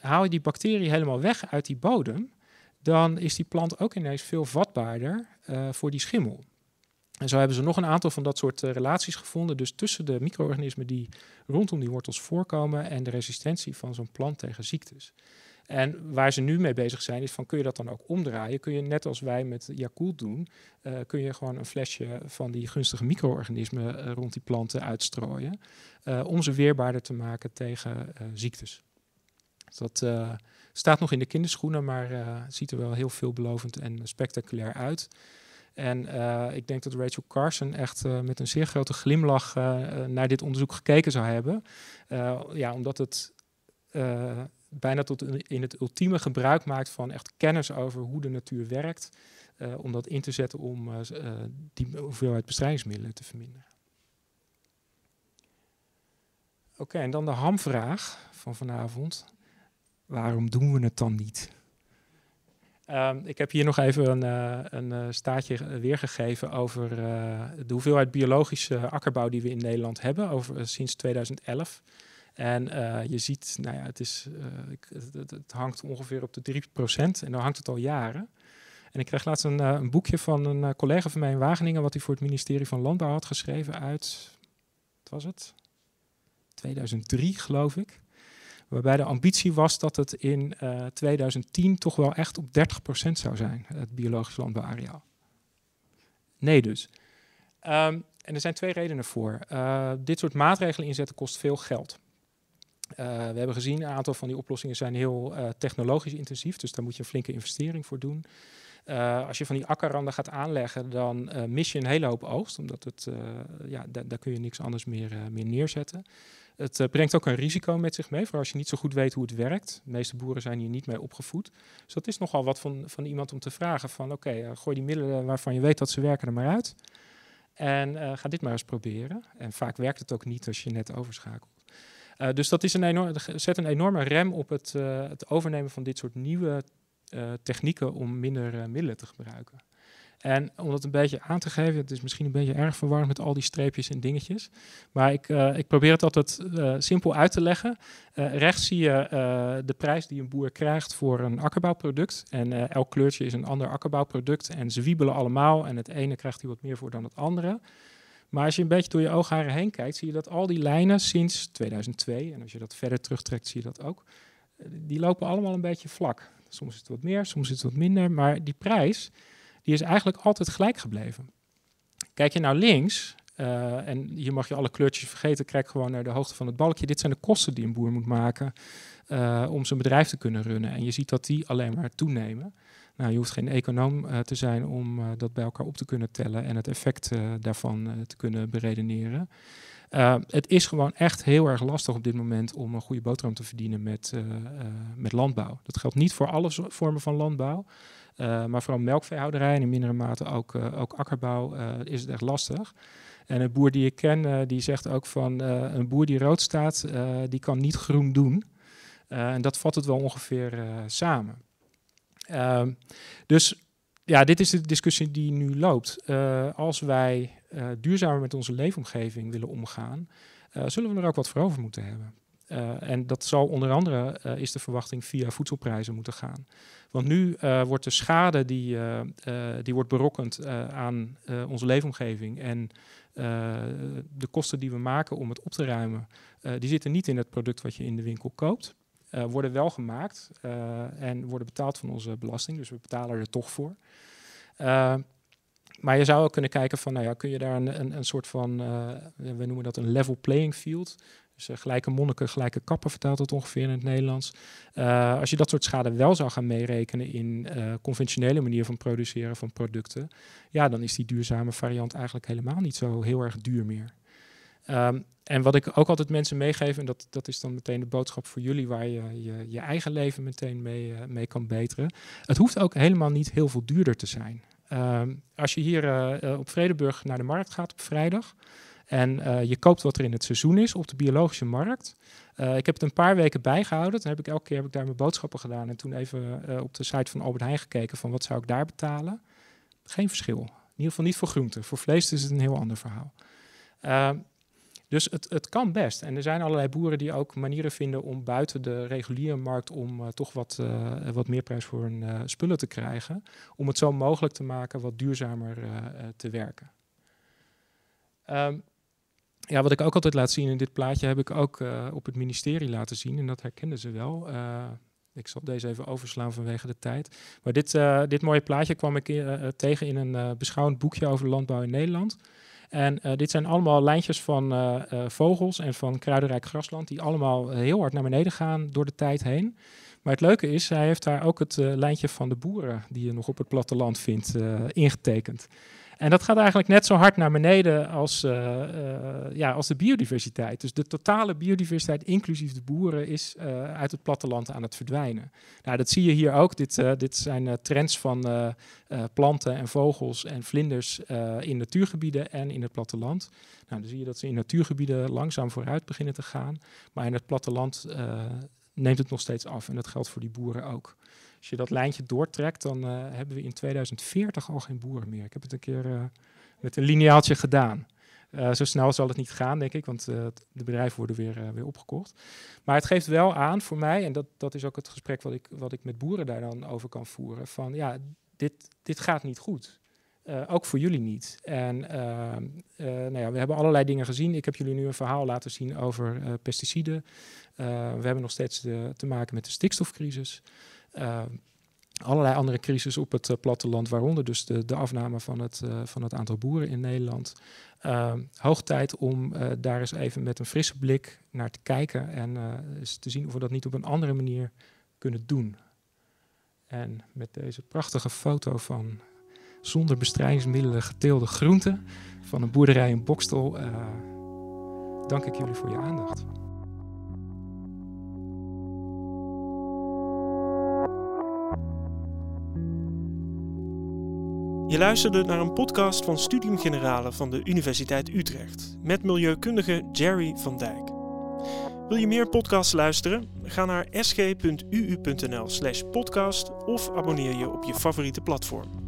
haal je die bacterie helemaal weg uit die bodem, dan is die plant ook ineens veel vatbaarder uh, voor die schimmel. En zo hebben ze nog een aantal van dat soort uh, relaties gevonden. Dus tussen de micro-organismen die rondom die wortels voorkomen en de resistentie van zo'n plant tegen ziektes. En waar ze nu mee bezig zijn, is van kun je dat dan ook omdraaien? Kun je net als wij met Yakult doen, uh, kun je gewoon een flesje van die gunstige micro-organismen rond die planten uitstrooien. om ze weerbaarder te maken tegen ziektes. Dat Staat nog in de kinderschoenen, maar uh, ziet er wel heel veelbelovend en spectaculair uit. En uh, ik denk dat Rachel Carson echt uh, met een zeer grote glimlach naar dit onderzoek gekeken zou hebben. ja, omdat het bijna tot in het ultieme gebruik maakt van echt kennis over hoe de natuur werkt. om dat in te zetten om die hoeveelheid bestrijdingsmiddelen te verminderen. Oké, en dan de hamvraag van vanavond waarom doen we het dan niet? Um, ik heb hier nog even een, uh, een uh, staatje weergegeven over de hoeveelheid biologische akkerbouw die we in Nederland hebben over, sinds 2011. En je ziet, nou ja, het, is, het, hangt ongeveer op de 3% en dan hangt het al jaren. En ik kreeg laatst een, een boekje van een collega van mij in Wageningen, wat hij voor het ministerie van Landbouw had geschreven uit, wat was het? 2003 geloof ik. Waarbij de ambitie was dat het in 2010 eh, toch wel echt op 30% zou zijn, het biologisch landbouwareaal. Nee dus. Ehm, en er zijn twee redenen voor. Uh, dit soort maatregelen inzetten kost veel geld. Uh, we hebben gezien, een aantal van die oplossingen zijn heel uh, technologisch intensief, dus daar moet je een flinke investering voor doen. Uh, als je van die akkerranden gaat aanleggen, dan mis je een hele hoop oogst, omdat het, ja, daar kun je niks anders meer, meer neerzetten. Het uh, brengt ook een risico met zich mee, voor als je niet zo goed weet hoe het werkt. De meeste boeren zijn hier niet mee opgevoed. Dus dat is nogal wat van, van iemand om te vragen van oké, uh, gooi die middelen waarvan je weet dat ze werken er maar uit. En uh, ga dit maar eens proberen. En vaak werkt het ook niet als je net overschakelt. dus dat is een zet een enorme rem op het, het overnemen van dit soort nieuwe technieken om minder middelen te gebruiken. En om dat een beetje aan te geven, het is misschien een beetje erg verwarrend met al die streepjes en dingetjes. Maar ik, uh, ik probeer het altijd uh, simpel uit te leggen. Uh, rechts zie je de prijs die een boer krijgt voor een akkerbouwproduct. En elk kleurtje is een ander akkerbouwproduct. En ze wiebelen allemaal. En het ene krijgt hij wat meer voor dan het andere. Maar als je een beetje door je oogharen heen kijkt, zie je dat al die lijnen sinds 2002, en als je dat verder terugtrekt, zie je dat ook, die lopen allemaal een beetje vlak. Soms is het wat meer, soms is het wat minder. Maar die prijs, die is eigenlijk altijd gelijk gebleven. Kijk je naar links, uh, en hier mag je alle kleurtjes vergeten, kijk gewoon naar de hoogte van het balkje. Dit zijn de kosten die een boer moet maken uh, om zijn bedrijf te kunnen runnen. En je ziet dat die alleen maar toenemen. Nou, je hoeft geen econoom uh, te zijn om dat bij elkaar op te kunnen tellen en het effect daarvan te kunnen beredeneren. het is gewoon echt heel erg lastig op dit moment om een goede boterham te verdienen met, met landbouw. Dat geldt niet voor alle vormen van landbouw. Uh, maar vooral melkveehouderij en in mindere mate ook, uh, ook akkerbouw uh, is het echt lastig. En een boer die ik ken, die zegt ook van een boer die rood staat, die kan niet groen doen. en dat vat het wel ongeveer samen. Ehm, dus ja, dit is de discussie die nu loopt. als wij duurzamer met onze leefomgeving willen omgaan, zullen we er ook wat voor over moeten hebben. Uh, en dat zal onder andere, uh, is de verwachting, via voedselprijzen moeten gaan. Want nu uh, wordt de schade die, die wordt berokkend aan onze leefomgeving en de kosten die we maken om het op te ruimen, die zitten niet in het product wat je in de winkel koopt. worden wel gemaakt en worden betaald van onze belasting, dus we betalen er toch voor. maar je zou ook kunnen kijken van, nou ja, kun je daar een, een, een soort van, we noemen dat een level playing field, dus uh, gelijke monniken, gelijke kappen vertaalt het ongeveer in het Nederlands. Uh, als je dat soort schade wel zou gaan meerekenen in uh, conventionele manier van produceren van producten, ja, dan is die duurzame variant eigenlijk helemaal niet zo heel erg duur meer. Um, en wat ik ook altijd mensen meegeef, en dat, dat is dan meteen de boodschap voor jullie, waar je je, je eigen leven meteen mee, mee kan beteren. Het hoeft ook helemaal niet heel veel duurder te zijn. Um, als je hier op Vredeburg naar de markt gaat op vrijdag, en uh, je koopt wat er in het seizoen is op de biologische markt. Uh, ik heb het een paar weken bijgehouden. Toen heb ik elke keer heb ik daar mijn boodschappen gedaan. En toen even uh, op de site van Albert Heijn gekeken van wat zou ik daar betalen. Geen verschil. In ieder geval niet voor groenten. Voor vlees is het een heel ander verhaal. Ehm, dus het, het, kan best. En er zijn allerlei boeren die ook manieren vinden om buiten de reguliere markt om toch wat, wat meer prijs voor hun spullen te krijgen. Om het zo mogelijk te maken wat duurzamer te werken. Um, ja, wat ik ook altijd laat zien in dit plaatje heb ik ook uh, op het ministerie laten zien. En dat herkenden ze wel. Uh, ik zal deze even overslaan vanwege de tijd. Maar dit, uh, dit mooie plaatje kwam ik tegen in een beschouwend boekje over landbouw in Nederland. En dit zijn allemaal lijntjes van vogels en van kruidenrijk grasland... die allemaal heel hard naar beneden gaan door de tijd heen. Maar het leuke is, hij heeft daar ook het lijntje van de boeren... die je nog op het platteland vindt, ingetekend. En dat gaat eigenlijk net zo hard naar beneden als, uh, uh, ja, als de biodiversiteit. Dus de totale biodiversiteit, inclusief de boeren, is uh, uit het platteland aan het verdwijnen. Nou, dat zie je hier ook. Dit, dit zijn trends van planten en vogels en vlinders in natuurgebieden en in het platteland. Nou, dan zie je dat ze in natuurgebieden langzaam vooruit beginnen te gaan. Maar in het platteland neemt het nog steeds af. En dat geldt voor die boeren ook. Als je dat lijntje doortrekt, dan uh, hebben we in 2040 al geen boeren meer. Ik heb het een keer uh, met een lineaaltje gedaan. Uh, zo snel zal het niet gaan, denk ik, want de bedrijven worden weer, weer opgekocht. Maar het geeft wel aan voor mij, en dat, dat is ook het gesprek wat ik, wat ik met boeren daar dan over kan voeren, van ja, dit, dit gaat niet goed. ook voor jullie niet. En nou ja, we hebben allerlei dingen gezien. Ik heb jullie nu een verhaal laten zien over pesticiden. we hebben nog steeds te maken met de stikstofcrisis. Uh, allerlei andere crisis op het uh, platteland, waaronder dus de, de afname van het, uh, van het aantal boeren in Nederland. Uh, hoog tijd om daar eens even met een frisse blik naar te kijken en eens te zien of we dat niet op een andere manier kunnen doen. En met deze prachtige foto van zonder bestrijdingsmiddelen geteelde groenten van een boerderij in Bokstel dank ik jullie voor je aandacht. Je luisterde naar een podcast van Studium Generale van de Universiteit Utrecht met milieukundige Jerry van Dijk. Wil je meer podcasts luisteren? Ga naar sg.uu.nl/podcast of abonneer je op je favoriete platform.